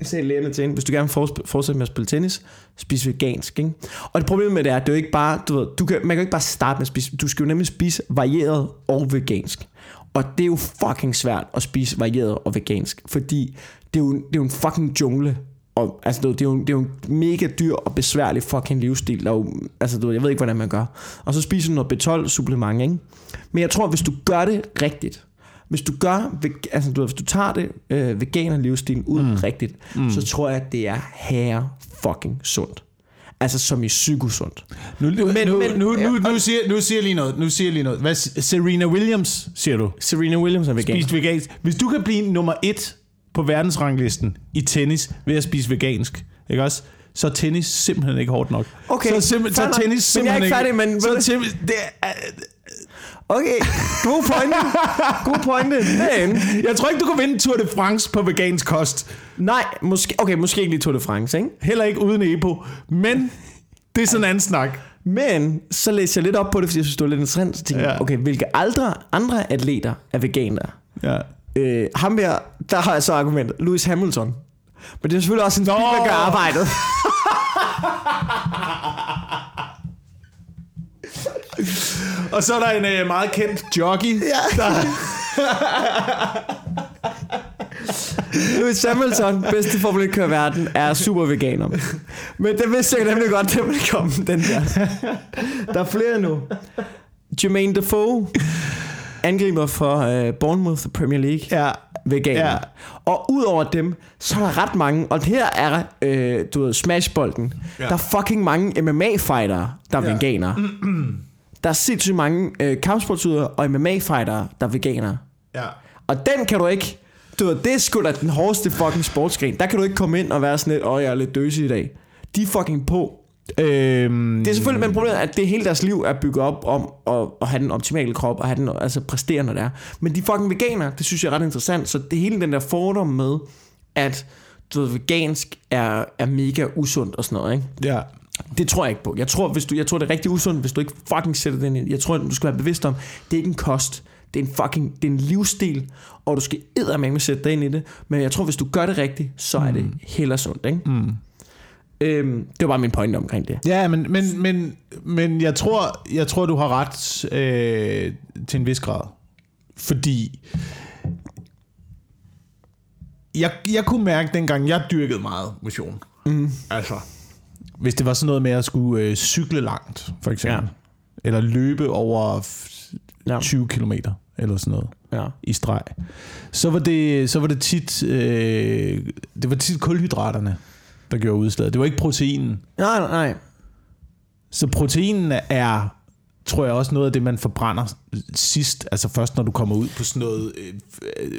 sagde lægerne til hende, hvis du gerne vil fortsætte med at spille tennis, spis vegansk. Ikke? Og det problem med det er, at det er jo ikke bare, du ved, du kan, man kan jo ikke bare starte med at spise, du skal jo nemlig spise varieret og vegansk. Og det er jo fucking svært at spise varieret og vegansk, fordi det er jo, det er jo en fucking jungle. Og, altså, det, er jo, det er jo en mega dyr og besværlig fucking livsstil. Der er jo, altså, du ved, jeg ved ikke, hvordan man gør. Og så spiser du noget B12-supplement, ikke? Men jeg tror, hvis du gør det rigtigt, hvis du gør, altså du hvis du tager det øh, veganer livsstilen ud mm. rigtigt, mm. så tror jeg, at det er herre fucking sundt. Altså som i psykosundt. Nu, nu, Men- nu, men- nu, nu, ja, nu, siger, nu siger jeg lige noget. Nu siger jeg lige noget. Hvad, Serena Williams, siger du? Serena Williams er veganer. Spist vegansk. Hvis du kan blive nummer et på verdensranglisten i tennis ved at spise vegansk, ikke også? så er tennis simpelthen ikke hårdt nok. Okay, så, er så tennis Men jeg er simpelthen ikke færdig, men- så tennis, det er, Okay, god pointe. God pointe. Men, jeg tror ikke, du kan vinde Tour de France på vegansk kost. nej, måske, okay, måske ikke lige Tour de France, ikke? Heller ikke uden EPO. Men det er sådan en anden snak. Men så læste jeg lidt op på det, fordi jeg synes, det var lidt interessant. Så tænkte Ja. okay, hvilke andre, andre atleter er veganere? Ja. Øh, ham her, der har jeg så argumentet, Lewis Hamilton. Men det er selvfølgelig også en bil, der gør arbejdet. Og så er der en øh, meget kendt jockey. Ja. Der, Lewis Hamilton, bedste Formel 1 kører i verden, er super veganer. Men det vidste jeg nemlig godt, det ville komme, den der. Der er flere nu. Jermaine Defoe, angriber for uh, Bournemouth Premier League. ja. veganer. Ja. Og udover dem, så er der ret mange, og her er, øh, du ved, smashbolden. Ja. Der er fucking mange MMA-fightere, der er Ja. ja. der er sindssygt mange øh, kampsportsudøvere og MMA-fightere, der er veganere. ja. Og den kan du ikke... Du ved, det er sgu da den hårdeste fucking sportsgren. Der kan du ikke komme ind og være sådan lidt, åh, jeg er lidt døse i dag. De er fucking på. Øhm, Det er selvfølgelig, men problemet er, at det hele deres liv er bygget op om at, at have den optimale krop, og have den altså præstere, når det er. Men de fucking veganer, det synes jeg er ret interessant. Så det hele den der fordom med, at du ved, vegansk er, er mega usundt og sådan noget, ikke? Ja. Det tror jeg ikke på. Jeg tror, hvis du, jeg tror, det er rigtig usundt, hvis du ikke fucking sætter den ind. Jeg tror, du skal være bevidst om, det er ikke en kost. Det er en fucking, det er en livsstil, og du skal eddermame sætte dig ind i det. Men jeg tror, hvis du gør det rigtigt, så er det heller sundt, ikke? Mm. Øhm, det var bare min pointe omkring det. Ja, men, men, men, men jeg, tror, jeg tror, du har ret øh, til en vis grad. Fordi jeg, jeg kunne mærke, dengang jeg dyrkede meget motion. Mm. Altså, hvis det var sådan noget med at skulle øh, cykle langt, for eksempel. Ja. Eller løbe over Ja. 20 kilometer, eller sådan noget. Ja. i streg, så var det, så var det tit, øh, det var tit kulhydraterne, der gjorde udslaget. Det var ikke proteinen. Nej, nej, nej. Så proteinen er, tror jeg også noget af det, man forbrænder sidst, altså først når du kommer ud på sådan noget øh,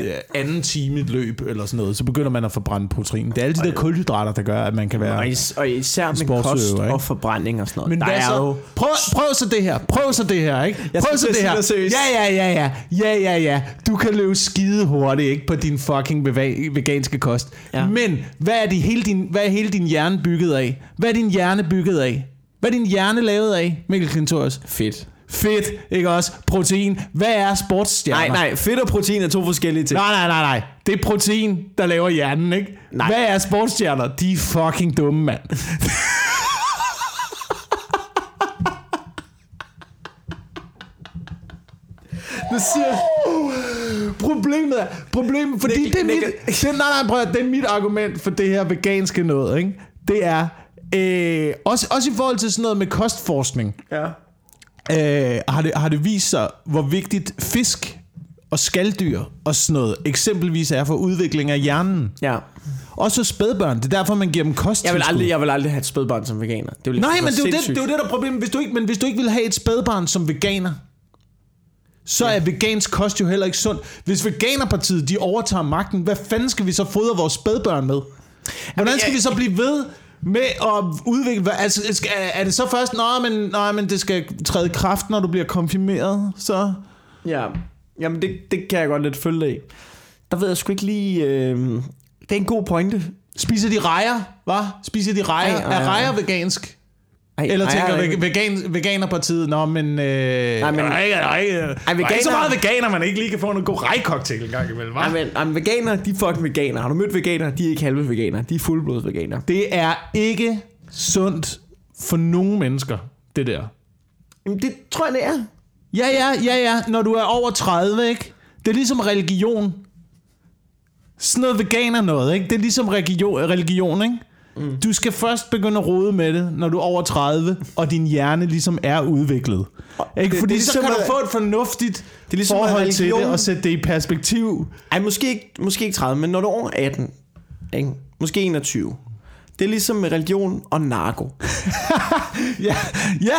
øh, anden time løb eller sådan noget, så begynder man at forbrænde protein. Det er alle de der kulhydrater, der gør, at man kan være... Og, is- og især med kost ikke? og forbrænding og sådan noget. Men der hvad er så? jo... Prøv, prøv så det her. Prøv så det her, ikke? Jeg Prøv så det her. Ja, ja, ja, ja. Ja, ja, ja. Du kan løbe skide hurtigt, ikke? På din fucking beva- veganske kost. Ja. Men hvad er, de, hele din, hvad er hele din hjerne bygget af? Hvad er din hjerne bygget af? Hvad er din hjerne lavet af, Mikkel Klintorius? Fedt. Fedt, ikke også? Protein. Hvad er sportsstjerner? Nej, nej, fedt og protein er to forskellige ting. Nej, nej, nej, nej. Det er protein, der laver hjernen, ikke? Nej. Hvad er sportsstjerner? De er fucking dumme, mand. Nu siger Problemet er, problemet, fordi det er mit, det, nej, nej, prøv, det er mit argument for det her veganske noget, ikke? Det er, øh, også, også i forhold til sådan noget med kostforskning, Ja. øh, har, det, har det vist sig, hvor vigtigt fisk og skalddyr og sådan noget eksempelvis er for udvikling af hjernen. Ja. Også spædbørn. Det er derfor, man giver dem kost. Jeg vil aldrig, jeg vil aldrig have et spædbarn som veganer. Det Nej, men det er, det, det er jo det, der er problemet. Hvis du ikke, men hvis du ikke vil have et spædbarn som veganer, så er vegansk kost jo heller ikke sund. Hvis Veganerpartiet de overtager magten, hvad fanden skal vi så fodre vores spædbørn med? Hvordan skal vi så blive ved med at udvikle... Altså, skal, er det så først, nå, men, nå, men det skal træde i kraft, når du bliver konfirmeret? Så... Ja. Jamen, det, det kan jeg godt lidt følge i. Der ved jeg sgu ikke lige... Øh... Det er en god pointe. Spiser de rejer, hva? Spiser de rejer? Ej, ej, er ej. rejer vegansk? Ej, Eller ej, tænker ej, ve- vegan, Veganerpartiet, nå, men... Øh, nej, men-. Ej, ej, ej, der er ikke så veganer- meget veganer, man ikke lige kan få en god rejcocktail en gang imellem, hva'? Ej, men, ej, men veganer, de er fucking veganer. Har du mødt veganer? De er ikke halve veganer. De er fuldblods veganer. Det er ikke sundt for nogen mennesker, det der. Jamen, det tror jeg, det er. Ja, ja, ja, ja. Når du er over 30, ikke? Det er ligesom religion. Sådan noget veganer noget, ikke? Det er ligesom religion, religion ikke? Mm. Du skal først begynde at rode med det, når du er over 30, og din hjerne ligesom er udviklet. Ikke? det- Fordi det så ligesom kan du få et fornuftigt det er ligesom forhold til det, og sætte det i perspektiv. Ej, måske ikke, måske ikke 30, men når du er over 18, ikke? måske 21. Det er ligesom med religion og narko. Ja, ja,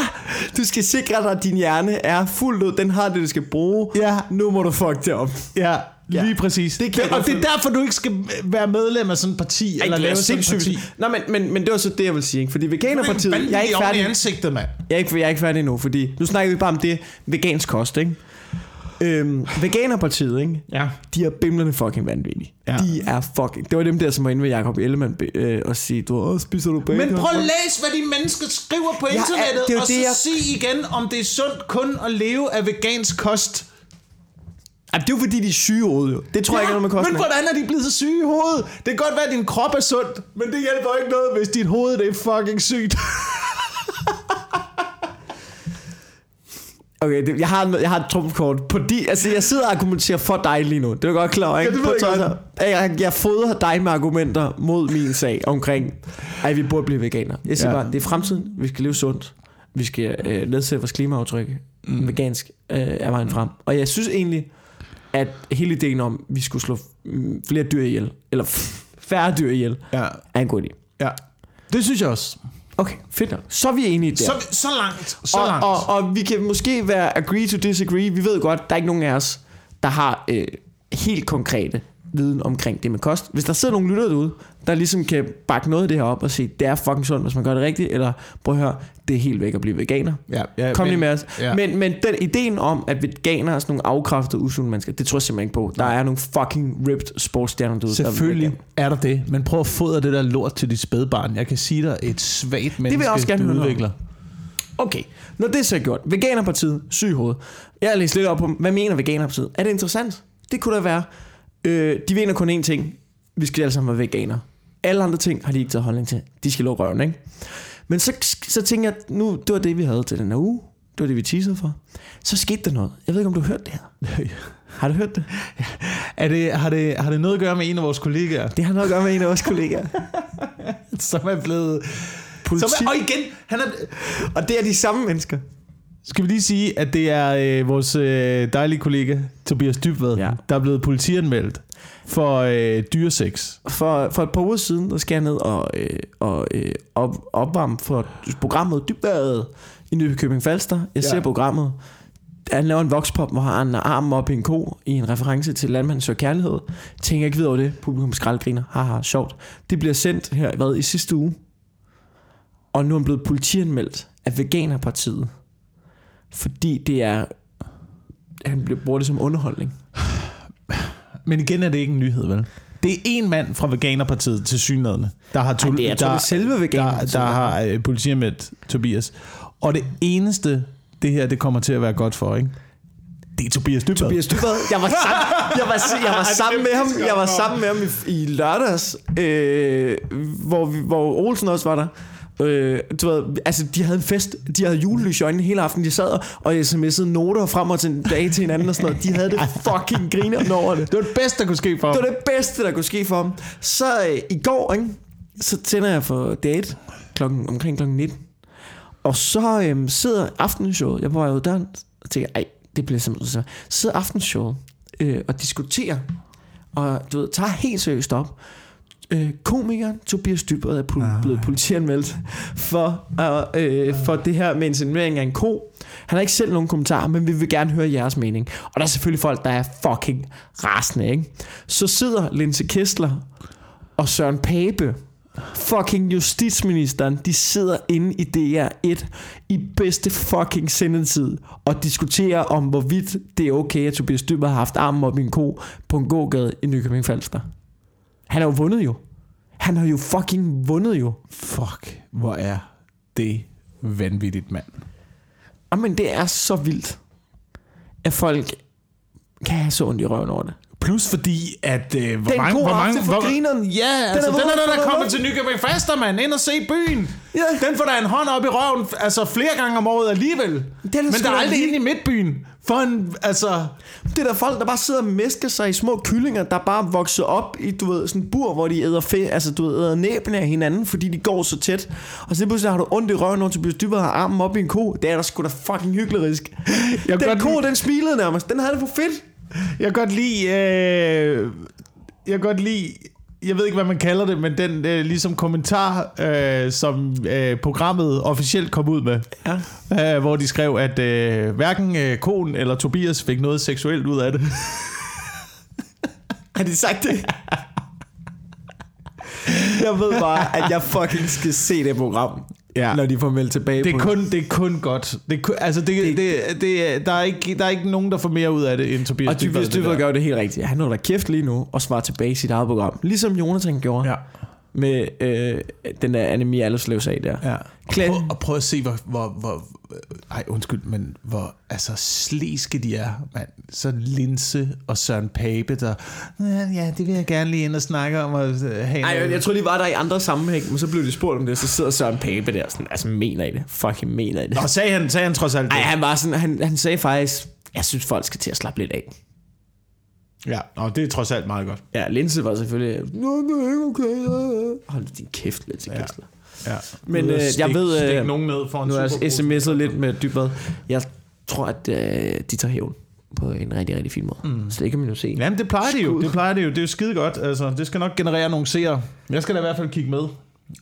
Du skal sikre dig, at din hjerne er fuldt ud. Den har det, det skal bruge. Ja. Nu må du fuck det op. ja. Ja. Lige præcis. Det kan og det er derfor, du ikke skal være medlem af sådan et parti, Ej, eller det er lave sådan et parti. Nå, men, men, men det var så det, jeg vil sige. Ikke? Fordi Veganerpartiet... Jeg er ikke i færdig. ansigtet, mand. Jeg er ikke, jeg er ikke færdig endnu, fordi nu snakker vi bare om det vegansk kost, ikke? Øhm, Veganerpartiet, ikke? Ja. De er bimlende fucking vanvittige. Ja. De er fucking... Det var dem der, som var inde ved Jacob Ellemann øh, og sige, du Åh, spiser du bacon? Men prøv at læse, hvad de mennesker skriver på Ja, internettet, det er jo og så det, jeg- sig igen, om det er sundt kun at leve af vegansk kost. Ej, det er jo fordi, de er syge i hovedet, jo. Det tror jeg ikke er noget med kosten. men hvordan er de blevet så syge i hovedet? Det kan godt være, at din krop er sund, men det hjælper ikke noget, hvis dit hoved det er fucking sygt. Okay, det, jeg, har, jeg har et trumfkort på de... Altså, jeg sidder og argumenterer for dig lige nu. Det er godt klar, over, ikke? Ja, det ved jeg Jeg, jeg fodrer dig med argumenter mod min sag omkring, at vi burde blive veganer. Jeg siger Ja. ja. bare, det er fremtiden. Vi skal leve sundt. Vi skal øh, nedsætte vores klimaaftryk. Mm. Vegansk øh, er vejen frem. Og jeg synes egentlig, at hele ideen om, at vi skulle slå mm, flere dyr ihjel, eller færre dyr ihjel, Ja. er en god idé. ja. Det synes jeg også. Okay, fedt nok. Så er vi enige der. Så, så langt. Så og, langt. og, og vi kan måske være agree to disagree. Vi ved godt, der er ikke nogen af os, der har øh, helt konkrete viden omkring det med kost. Hvis der sidder nogle lytter derude, der ligesom kan bakke noget af det her op og sige, det er fucking sundt, hvis man gør det rigtigt, eller prøv at høre, det er helt væk at blive veganer. ja, ja, Kom lige med os. ja. Men, men den ideen om, at veganer er sådan nogle afkræftede, usunde mennesker, det tror jeg simpelthen ikke på. Der er nogle fucking ripped sportsstjerner derude. der er Selvfølgelig er der det, men prøv at fodre det der lort til dit spædbarn. Jeg kan sige dig, et svagt menneske, jeg også gerne du høre udvikler. Okay, når det så er gjort. Veganerpartiet, syg i hovedet. Jeg har læst lidt op på, hvad mener Veganerpartiet? Er det interessant? Det kunne da være. Øh, de mener kun én ting. Vi skal alle sammen være veganer. Alle andre ting har de ikke taget holdning til. De skal lukke røven, ikke? Men så, så tænker jeg, nu, det var det, vi havde til den her uge. Det var det, vi teasede for. Så skete der noget. Jeg ved ikke, om du har hørt det her. Har du hørt det? Er det, har, det, har det noget at gøre med en af vores kollegaer, Det har noget at gøre med en af vores kollegaer. som er blevet... Politi- Som er, og igen, han er, og det er de samme mennesker. Skal vi lige sige, at det er øh, vores øh, dejlige kollega, Tobias Dybvad, Ja. der er blevet politianmeldt for øh, dyresex. For, for et par uger siden, der skal jeg ned og, øh, og øh, op, opvarme for programmet Dybværet i Nykøbing Falster. Jeg Ja. ser programmet. Han laver en vokspop, hvor han har armen op i en ko i en reference til Landmanden Søger Kærlighed. Tænker ikke videre over det. Publikum skraldgriner. Haha, sjovt. Det bliver sendt her hvad, i sidste uge. Og nu er han blevet politianmeldt af Veganerpartiet. Fordi det er... Han bruger det som underholdning. Men igen er det ikke en nyhed, vel? Det er en mand fra Veganerpartiet til synlædende, der har, Ej, det er, jeg tror, der, det er selve der, der har øh, politianmeldt Tobias. Og det eneste, det her det kommer til at være godt for, ikke? Det er Tobias Dybvad. Tobias Dybvad. Jeg var sammen, jeg var, jeg var sammen med ham. Jeg var sammen med ham i, i lørdags, øh, hvor, vi, hvor Olsen også var der. Øh, du ved, altså de havde en fest De havde julelys i øjnene hele aften De sad og, sms'ede noter frem og tilbage til hinanden og sådan noget. De havde det fucking griner over det. Det var det bedste, der kunne ske for ham. Det var det bedste der kunne ske for ham. Så øh, i går ikke, Så tænder jeg for date klokken, Omkring klokken 19 Og så øh, sidder aftenshowet Jeg var jo der og tænker Ej det bliver simpelthen så Så sidder aftenshowet øh, Og diskuterer Og du ved tager helt seriøst op øh, komikeren Tobias Dybvad er pol- blevet politianmeldt for, uh, øh, for det her med insinuering af en ko. Han har ikke selv nogen kommentarer, men vi vil gerne høre jeres mening. Og der er selvfølgelig folk, der er fucking rasende, ikke? Så sidder Linse Kessler og Søren Pape, fucking justitsministeren, de sidder inde i DR1 i bedste fucking sendetid og diskuterer om, hvorvidt det er okay, at Tobias Dybvad har haft armen op i en ko på en gågade i Nykøbing Falster. Han har jo vundet jo. Han har jo fucking vundet jo. Fuck, hvor er det vanvittigt, mand. Jamen, det er så vildt, at folk kan have så ondt i røven over det. Plus fordi, at... Øh, hvor Den mange, hvor mange, for hvor, grineren. Ja, altså, den, vundet er der, for der kommer til Nykøbing Faster, mand. Ind og se byen. Ja. Den får der en hånd op i røven, altså flere gange om året alligevel. da Men sgu der er aldrig lige- inde i midtbyen. For en, altså... Det er der folk, der bare sidder og mæsker sig i små kyllinger, der bare vokser op i, du ved, sådan en bur, hvor de æder, fe, altså, du ved, æder næbene af hinanden, fordi de går så tæt. Og så pludselig har du ondt i røven, når Tobias Dybvad har armen op i en ko. Det er da sgu da fucking hyggelig Jeg Den ko, den smilede nærmest. Den havde det for fedt. Jeg kan godt lide... Øh, jeg kan godt lide... Jeg ved ikke, hvad man kalder det, men den øh, ligesom kommentar, øh, som øh, programmet officielt kom ud med, Ja. øh, hvor de skrev, at øh, hverken øh, konen eller Tobias fik noget seksuelt ud af det. Har de sagt det? jeg ved bare, at jeg fucking skal se det program, Ja. når de får meldt tilbage Det er på kun, det er kun godt. Det er kun, altså, det, det, det, det, er- der, er ikke, der er ikke nogen, der får mere ud af det, end Tobias Og Tobias det. Dybvad gør det helt rigtigt. Han holder kæft lige nu og svarer tilbage i sit eget program. Ligesom Jonathan gjorde Ja. Med øh, den der Annemie Allerslev sag der. Ja. Klæd- Prøv, og prøv at se, hvor, hvor, hvor... Ej, undskyld, men hvor altså, sliske de er, mand. Så Linse og Søren Pape, der... "Ja, Ja, det vil jeg gerne lige ind og snakke om. Og øh, have Ej, noget." jeg, jeg tror, de var der i andre sammenhæng, men så blev de spurgt om det, så sidder Søren Pape der sådan, altså mener I det? Fucking mener I det? Nå, sagde han, sagde han trods alt det? Ej, han var sådan, han, han sagde faktisk, jeg synes, folk skal til at slappe lidt af. Ja, og det er trods alt meget godt. Ja, Linse var selvfølgelig, nå, det er ikke okay. Hold din kæft lidt til Ja. Kessler. Ja. Men, øh, jeg stikke- ved, øh, nogen ned for en Nu har jeg sms'et lidt med dybvad. Jeg tror, at øh, de tager hævn på en rigtig, rigtig fin måde. Mm. Så det kan man jo se. Jamen, det plejer det jo. Det plejer det jo. Det er jo skide godt. Altså, det skal nok generere nogle seere. Jeg skal da i hvert fald kigge med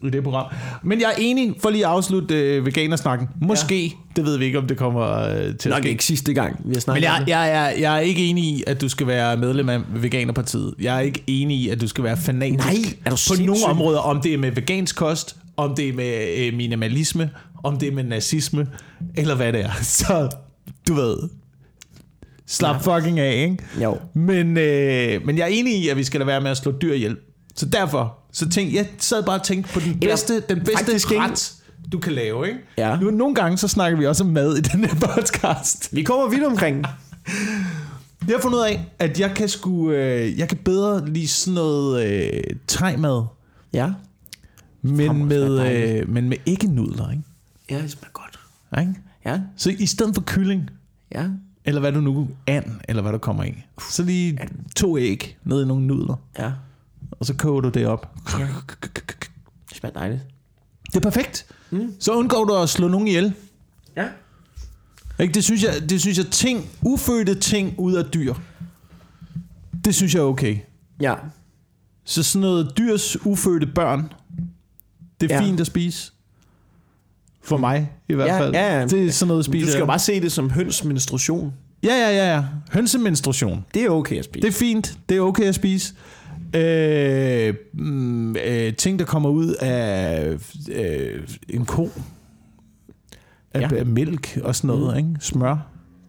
i det program. Men jeg er enig, for lige at afslutte øh, veganersnakken. Måske, ja. det ved vi ikke, om det kommer øh, til at Nok ske. ikke sidste gang, vi har snakket Men jeg, jeg, jeg, jeg er ikke enig i, at du skal være medlem af Veganerpartiet. Jeg er ikke enig i, at du skal være fanatisk Nej, er du på sindssyg? nogle områder. Om det er med vegansk kost, om det er med øh, minimalisme, om det er med nazisme, eller hvad det er. Så du ved, slap ja. fucking af, ikke? Jo. Men, øh, men jeg er enig i, at vi skal lade være med at slå dyr ihjel. Så derfor, så tænk, jeg sad bare og tænkte på den Eller bedste, den bedste ret, du kan lave, ikke? Ja. Nu, nogle gange så snakker vi også om mad i den her podcast. Vi kommer vidt omkring. Jeg har fundet ud af, at jeg kan sgu, øh, jeg kan bedre lide sådan noget øh, tegmad, Ja. men med, øh, men med ikke nudler, ikke? Ja, det smager godt. ikke? Ja, Så i stedet for kylling, ja. eller hvad du nu, and, eller hvad der kommer i, så lige to æg ned i nogle nudler, Ja, og så koger du det op. det smager dejligt. Det er perfekt. Mm. Så undgår du at slå nogen ihjel. Ja. Ikke? Det, synes jeg, det synes jeg, ting, ufødte ting ud af dyr, det synes jeg er okay. Ja. Så sådan noget dyrs ufødte børn, det er Ja. ja. fint at spise. For mig i hvert Ja, fald. ja, ja. Det er sådan noget at spise. Du skal jo bare se det som høns menstruation. Ja, ja, ja, ja. Hønsemenstruation. Det er okay at spise. Det er fint. Det er okay at spise. Øh, mm, øh, ting, der kommer ud af øh, en ko. Af, Ja. af mælk og sådan noget, mm. ikke? Smør.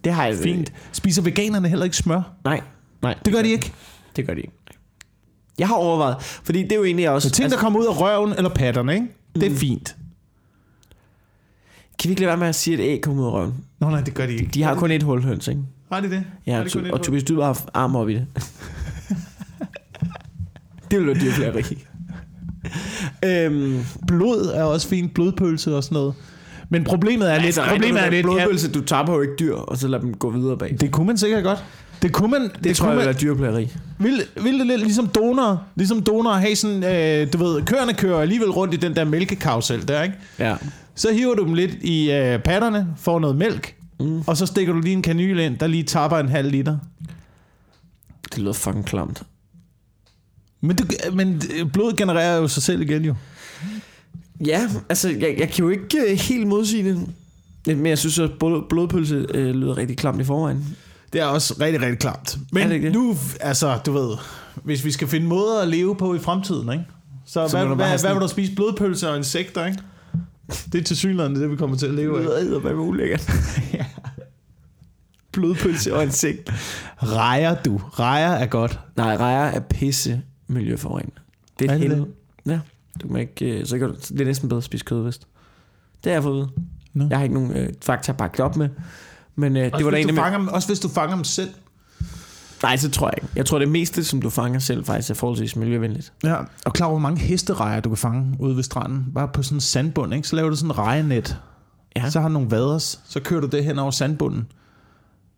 det har jeg Fint. Spiser veganerne heller ikke smør? Nej, nej. Det gør de ikke. Det gør de ikke. Jeg har overvejet, fordi det er jo egentlig også... Så ting, altså, der kommer ud af røven eller patterne, ikke? Det er fint. Kan vi ikke lade være med at sige, at æg kommer ud af røven? Nå nej, det gør de ikke. De har kun et hul høns, ikke? Har de det? Ja, Har de kun et og? Tobias, du har arm op i det. Det vil være dyrplageri. øhm, Blod er også fint. Blodpølse og sådan noget. Men problemet er lidt... altså, problemet er lidt ja, blodpølse, du taber jo ikke dyr, og så lader dem gå videre bag. Det, kunne man sikkert godt. Det kunne man... Det, det tror kunne jeg man, være dyrplageri. vil, vil det lidt ligesom donor, ligesom donor have sådan, øh, du ved, køerne kører alligevel rundt i den der mælkekarusel der, ikke? Ja. Så hiver du dem lidt i øh, patterne, får noget mælk, mm. og så stikker du lige en kanyle ind, der lige tapper en halv liter. Det lyder fucking klamt. Men, det, men blodet genererer jo sig selv igen jo. Ja, altså, jeg, jeg kan jo ikke øh, helt modsige det. Men jeg synes, at blod, blodpølse øh, lyder rigtig klamt i forvejen. Det er også rigtig, rigtig klamt. Er Men det ikke det? nu, altså, du ved, hvis vi skal finde måder at leve på i fremtiden, ikke? Så, Så hvad, du hvad, hvad sådan- vil du spise? Blodpølse og insekter, ikke? Det er til synligheden det, vi kommer til at leve af. Det lyder hvad ulækkert. Ja. Blodpølse og insekt. Rejer du. Rejer er godt. Nej, rejer er pisse miljøforurening. Det er et det helvede. Ja, du kan ikke, øh, så kan du, det er næsten bedre at spise kød, vist. Det har jeg fået. Nå. Jeg har ikke nogen øh, fakta at bakke det op med. Men øh, det Også, var der en fanger, dem- også hvis du fanger dem selv. Nej, så tror jeg ikke. Jeg tror, det meste, som du fanger selv, faktisk er forholdsvis miljøvenligt. Ja. Og klar, hvor mange hesterejer du kan fange ude ved stranden. Bare på sådan en sandbund, ikke? Så laver du sådan en rejenet. Ja. Ja. Så har du nogle vaders. Så kører du det hen over sandbunden.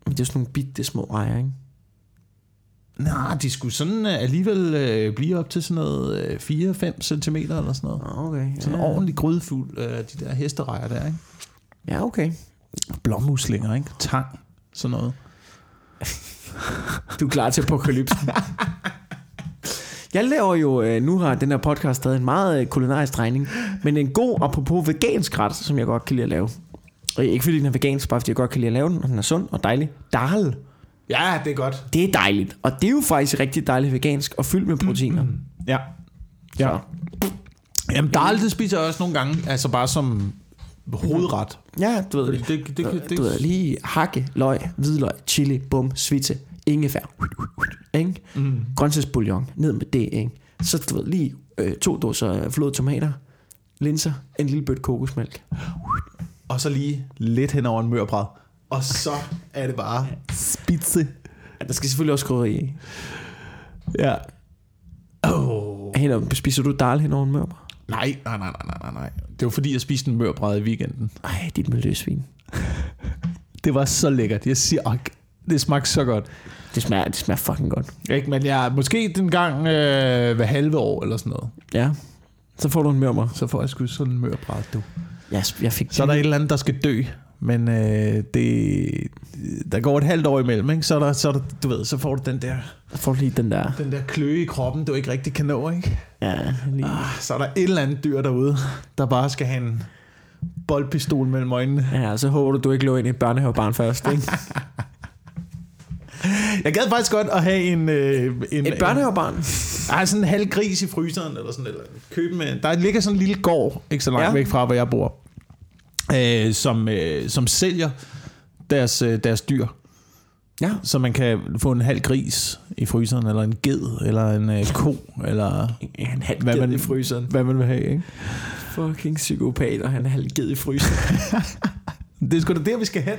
Men det er sådan nogle bitte små rejer, ikke? Nej, de skulle sådan øh, alligevel øh, blive op til sådan noget øh, 4-5 cm eller sådan noget. Ah, Okay. Sådan ja. ordentlig grydefugl, øh, de der hesterejer der, ikke? Ja, okay. Blommuslinger, ikke? Tang, sådan noget. Du er klar til apokalypsen. Jeg laver jo, øh, nu har den her podcast stadig en meget øh, kulinarisk drejning, men en god, apropos vegansk ret, som jeg godt kan lide at lave. Og ikke fordi den er vegansk, bare fordi jeg godt kan lide at lave den, og den er sund og dejlig. Dal. Ja, det er godt. Det er dejligt. Og det er jo faktisk rigtig dejligt vegansk og fyldt med proteiner. Ja. Ja. Så. Jamen, dal, det spiser jeg også nogle gange, altså bare som hovedret. Ja, du ved det. det, det, det, det, Du ved, lige hakke, løg, hvidløg, chili, bum, svitse, ingefær, ikke? mm. grøntsagsbouillon, ned med det, ikke? Så du ved, lige øh, to dåser flåede tomater, linser, en lille bødt kokosmælk. Og så lige lidt hen over en mørbræd. Og så er det bare spidse. Ja, der skal selvfølgelig også krydderi i. Ja. Oh. Hen, spiser du dal hen over en mørber? Nej, nej, nej, nej, nej, nej. Det var fordi, jeg spiste en mørbræd i weekenden. Ej, dit miljøsvin. Det var så lækkert. Jeg siger, ak, det smagte så godt. Det smager, det smager fucking godt. Ikke? Men jeg, måske den gang øh, hver halve år eller sådan noget, Ja. Så får du en mørber. så får jeg sgu sådan en mørbræd, du. Jeg, jeg fik Så er der et eller andet, der skal dø. Men øh, det, der går et halvt år imellem, ikke? Så, er der, så, er der, du ved, så får du den der, får lige den der. den der kløe i kroppen, du ikke rigtig kan nå. Ikke? Ja, lige. Ah, så er der et eller andet dyr derude, der bare skal have en boldpistol mellem øjnene. Ja, så håber du, du ikke lå ind i et børnehavebarn først, ikke? Jeg gad faktisk godt at have en... Øh, en Et børnehavebarn? Ej, sådan en halv gris i fryseren, eller sådan eller købe med. Der ligger sådan en lille gård, ikke så langt ja. væk fra, hvor jeg bor, øh, som, øh, som sælger deres, øh, deres dyr. Ja. Så man kan få en halv gris i fryseren, eller en ged, eller en øh, ko, eller Han halv Hvad man- i fryseren. hvad man vil have. Ikke? Fucking psykopat, og han er halv ged i fryseren. Det er sgu da der, vi skal hen.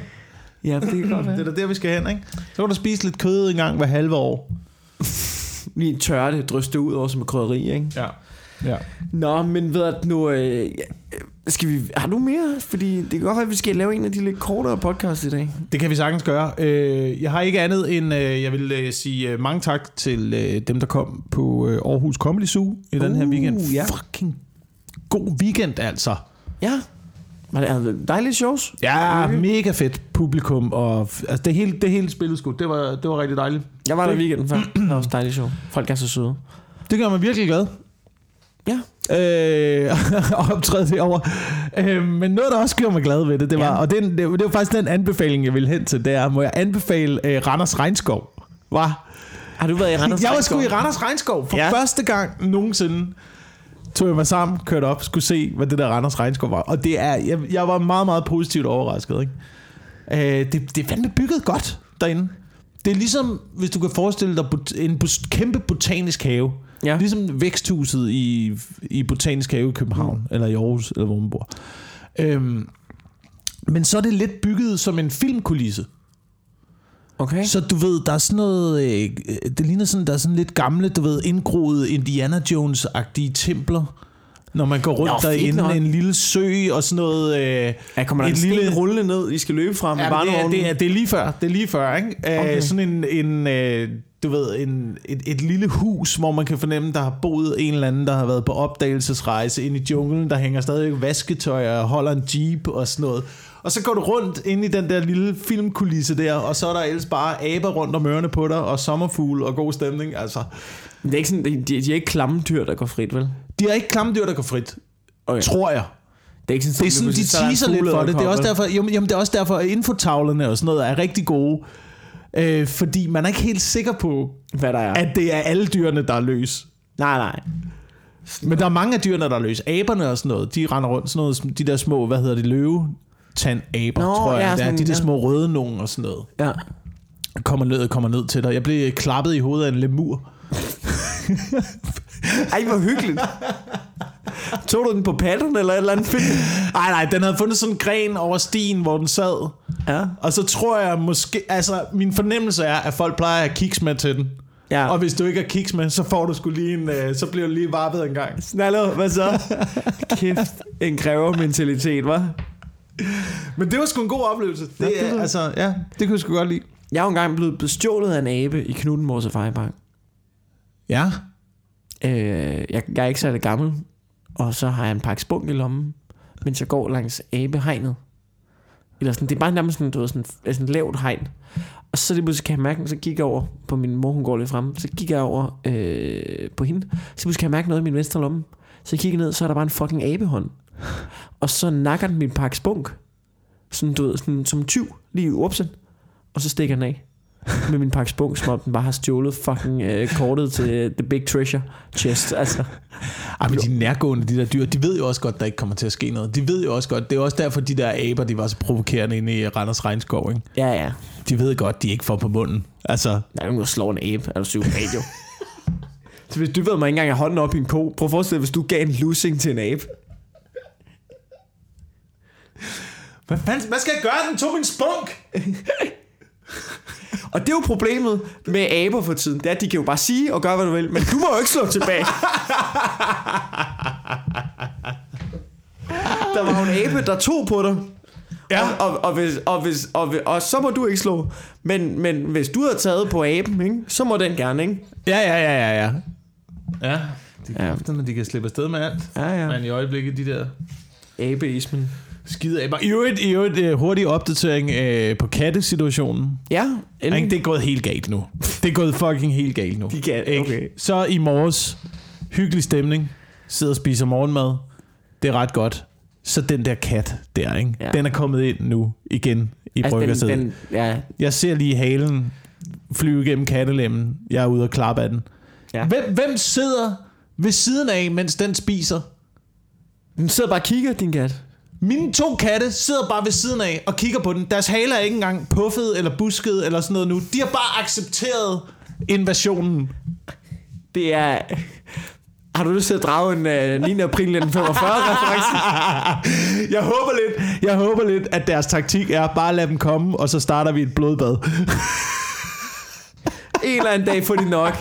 ja, det kan godt Det er da der, vi skal hen, ikke? Så kan du spise lidt kød en gang hver halve år. Lige tørre det, dryste ud over som krydderi, ikke? Ja. ja. Nå, men ved at nu... Øh, skal vi... Har du mere? Fordi det kan godt være, at vi skal lave en af de lidt kortere podcasts i dag. Det kan vi sagtens gøre. Øh, Jeg har ikke andet end, øh, jeg vil øh, sige mange tak til dem, der kom på Aarhus Comedy Zoo i den her Uh, weekend. ja. Fucking god weekend, altså. Ja. Var det dejlige shows? Ja, Okay. mega fedt publikum, og altså, det, hele, det hele spillet sgu, det var, det var rigtig dejligt. Jeg var der i weekenden før. Det var også dejligt show. Folk er så søde. Det gør mig virkelig glad. Ja. Øh, optræde derovre. Øh, men noget, der også gjorde mig glad ved det, det var, Ja. og det, det, det var faktisk den anbefaling, jeg ville hen til, det er, må jeg anbefale øh, Randers Regnskov? Var? Har du været i Randers jeg var sgu i? Randers Regnskov for Ja. første gang nogensinde tog jeg mig sammen, kørte op, skulle se, hvad det der Randers Regnskov var. Og det er, jeg, jeg var meget, meget positivt overrasket. Ikke? Øh, det, det er fandme bygget godt derinde. Det er ligesom, hvis du kan forestille dig en kæmpe botanisk have. Ja. Ligesom væksthuset i, i Botanisk Have i København, mm. eller i Aarhus, eller hvor man bor. Øhm, men så er det lidt bygget som en filmkulisse. Okay. Så du ved, der er sådan noget, øh, det ligner sådan, der er sådan lidt gamle, du ved, indgroede Indiana Jones-agtige templer. Når man går rundt Nå, derinde, nok. en lille sø og sådan noget. Øh, Ja, kommer der et en lille rullende ned, I skal løbe fra med ja, det, er, det, er, det er lige før, det er lige før, ikke? Okay. Okay. Sådan en, en øh, du ved, en, et, et lille hus, hvor man kan fornemme, der har boet en eller anden, der har været på opdagelsesrejse ind i junglen, der hænger stadig vasketøj og holder en jeep og sådan noget. Og så går du rundt ind i den der lille filmkulisse der, og så er der ellers bare aber rundt om ørerne på dig, og sommerfugle og god stemning. Altså, Det er ikke sådan, de, de er ikke klamme dyr, der går frit, vel? de er ikke klamdyr, der går frit, Okay. tror jeg. Det er ikke sådan, Det er sådan, de teaser lidt for det. Det er også derfor, jamen, jamen, det er også derfor at infotavlerne og sådan noget er rigtig gode. Øh, fordi man er ikke helt sikker på, Hvad der er. at det er alle dyrene, der er løs. Nej, nej. Men der er mange af dyrene, der er løs. Aberne og sådan noget, de render rundt. Sådan noget, de der små, hvad hedder det, løve tandaber, Nå, tror jeg. ja, sådan, der, de der ja. små røde nogen og sådan noget. Ja. Kommer ned, kommer ned til dig. Jeg blev klappet i hovedet af en lemur. Ej, hvor hyggeligt. Tog du den på pattern eller et eller andet film? Nej, nej, den havde fundet sådan en gren over stien, hvor den sad. Ja. Og så tror jeg måske, altså min fornemmelse er, at folk plejer at kiks med til den. Ja. Og hvis du ikke har kiks med, så får du skulle lige en, øh, så bliver du lige varpet en gang. Snallo, hvad så? Kæft, en krævermentalitet, hva'? Men det var sgu en god oplevelse. Det, Ja, det var- er, altså, ja, det kunne jeg sgu godt lide. Jeg er jo engang blevet bestjålet af en abe i Knuttenborg Safaripark. Ja. Øh, jeg, jeg er ikke særlig gammel, og så har jeg en pakke spunk i lommen, mens jeg går langs abehegnet. Eller sådan, det er bare nærmest sådan, du ved, sådan, sådan lavt hegn. Og så det pludselig kan jeg mærke, så gik jeg over på min mor, hun går lidt frem, så gik jeg over øh, på hende, så pludselig kan jeg mærke noget i min venstre lomme. Så jeg kigger ned, så er der bare en fucking abehånd. Og så nakker den min pakke spunk, sådan, du ved, sådan, som tyv, lige i upsen, og så stikker den af med min pakke spunk, som om den bare har stjålet fucking øh, kortet til The Big Treasure Chest. Altså, Ej, men de nærgående, de der dyr, de ved jo også godt, der ikke kommer til at ske noget. De ved jo også godt, det er også derfor, de der aber, de var så provokerende inde i Randers Regnskov, ikke? ja, ja. De ved godt, de ikke får på munden. Altså, Der er nogen, der slår en abe. Er du psykopat, jo? Så hvis du ved mig ikke engang at hånden op i en ko, prøv at forestille dig, hvis du gav en lussing til en abe. hvad fanden, hvad skal jeg gøre? Den tog min spunk! Og det er jo problemet med aber for tiden. Det er, at de kan jo bare sige og gøre, hvad du vil. Men du må jo ikke slå tilbage. Der var jo en abe, der tog på dig. Ja. Og, og, og, hvis, og, hvis, og, og så må du ikke slå. Men, men hvis du havde taget på aben, ikke, så må den gerne, ikke? Ja, ja, ja, ja, ja. Ja, de, Ja. ja. når de kan slippe afsted med alt. Ja, ja. Men i øjeblikket, de der Abeismen. Skide aber. I øvrigt, i øvrigt øh, hurtig opdatering øh, på kattesituationen. Ja, Ikke? Det er gået helt galt nu. Det er gået fucking helt galt nu. De kan, okay. Så i morges, hyggelig stemning, sidder og spiser morgenmad. Det er ret godt. Så den der kat der, ikke? Ja. Den er kommet ind nu igen i Altså, bryggersædet. den, den, ja, Jeg ser lige halen flyve igennem kattelemmen. Jeg er ude og klappe af den. Ja. Hvem, hvem sidder ved siden af, mens den spiser? den sidder bare og kigger, din kat. Mine to katte sidder bare ved siden af og kigger på den. Deres haler er ikke engang puffet eller busket eller sådan noget nu. De har bare accepteret invasionen. Det er... Har du lyst til at drage en uh, 9. april 1945 reference? Jeg håber lidt, jeg håber lidt, at deres taktik er bare at lade dem komme, og så starter vi et blodbad. En eller anden dag får de nok.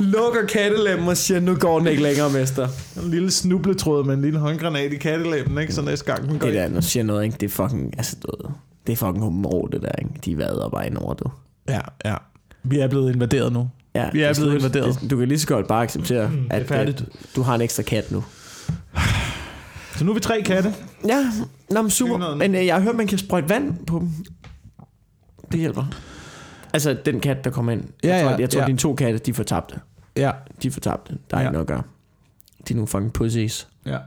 Lukker kattelemmen og siger, nu går den ikke længere, mester. En lille snubletråd med en lille håndgranat i kattelæben, ikke? Så næste gang den går Det der, nu siger noget, ikke? Det er fucking, altså, du ved, det er fucking humor, det der, ikke? De vader bare ind over, du. Ja, ja. Vi er blevet invaderet nu. Ja, Vi er det blevet invaderet. Det- Du kan lige så godt bare acceptere, mm, at, at du har en ekstra kat nu. Så nu er vi tre katte. Ja, nå, men super. Men øh, jeg har hørt, man kan sprøjte vand på dem. Det hjælper. Altså, den kat, der kommer ind. Ja, jeg tror, ja, jeg tror ja. dine to katte, de får tabt det. Ja. De får tabt det. Der er Ja. ikke noget at gøre. De er nogle fucking pussies. ja.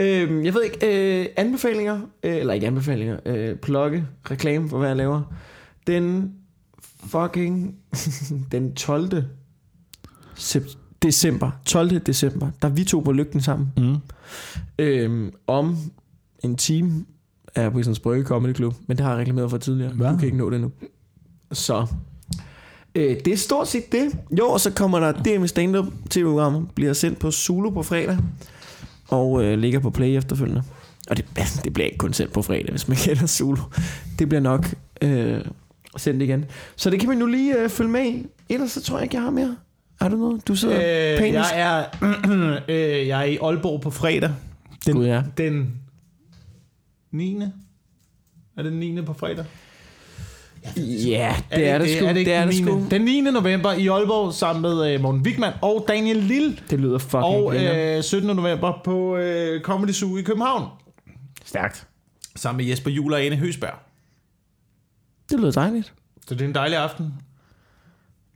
Øhm, jeg ved ikke, øh, anbefalinger, øh, eller ikke anbefalinger, øh, plukke, reklame for hvad jeg laver. Den fucking, den 12. Sep- december, 12. december, der er vi to på lygten sammen. Mm. Øhm, om en time er jeg på Islands Brygge Comedy Club, men det har jeg reklameret for tidligere. Hvad? Du kan ikke nå det nu. Så øh, det er stort set det. Jo, og så kommer der med stand-up tv-programmer, bliver sendt på Zulu på fredag, og øh, ligger på Play efterfølgende. Og det, det bliver ikke kun sendt på fredag, hvis man kender Zulu. Det bliver nok øh, sendt igen. Så det kan man nu lige øh, følge med i. Ellers så tror jeg ikke, jeg har mere. Har du noget? Du sidder øh, panisk. jeg, er, øh, jeg er i Aalborg på fredag. Den, Gud, ja. den 9. Er det den 9. på fredag? Ja, det er det, sgu. Er det, ikke det er den det 9. sgu. Den 9. november i Aalborg sammen med øh, Morten Wigman og Daniel Lille. Det lyder fucking Og øh, 17. november på øh, Comedy Zoo i København. Stærkt. Sammen med Jesper Juhl og Ane Høsberg. Det lyder dejligt. Så det er en dejlig aften.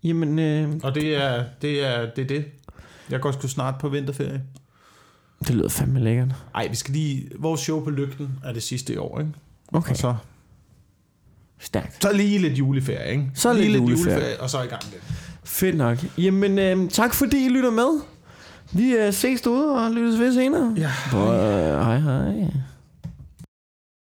Jamen, øh, Og det er det. Er, det, er det. Jeg går sgu snart på vinterferie. det lyder fandme lækkert. Ej, vi skal lige... Vores show på Lygten er det sidste i år, ikke? Okay, Og så, stærkt. så lige lidt juleferie, ikke? Så lige lidt juleferie. og så i gang igen. Fedt nok. Jamen, øh, tak fordi I lytter med. Vi øh, ses derude og lyttes ved senere. Ja. Bye. Hej hej.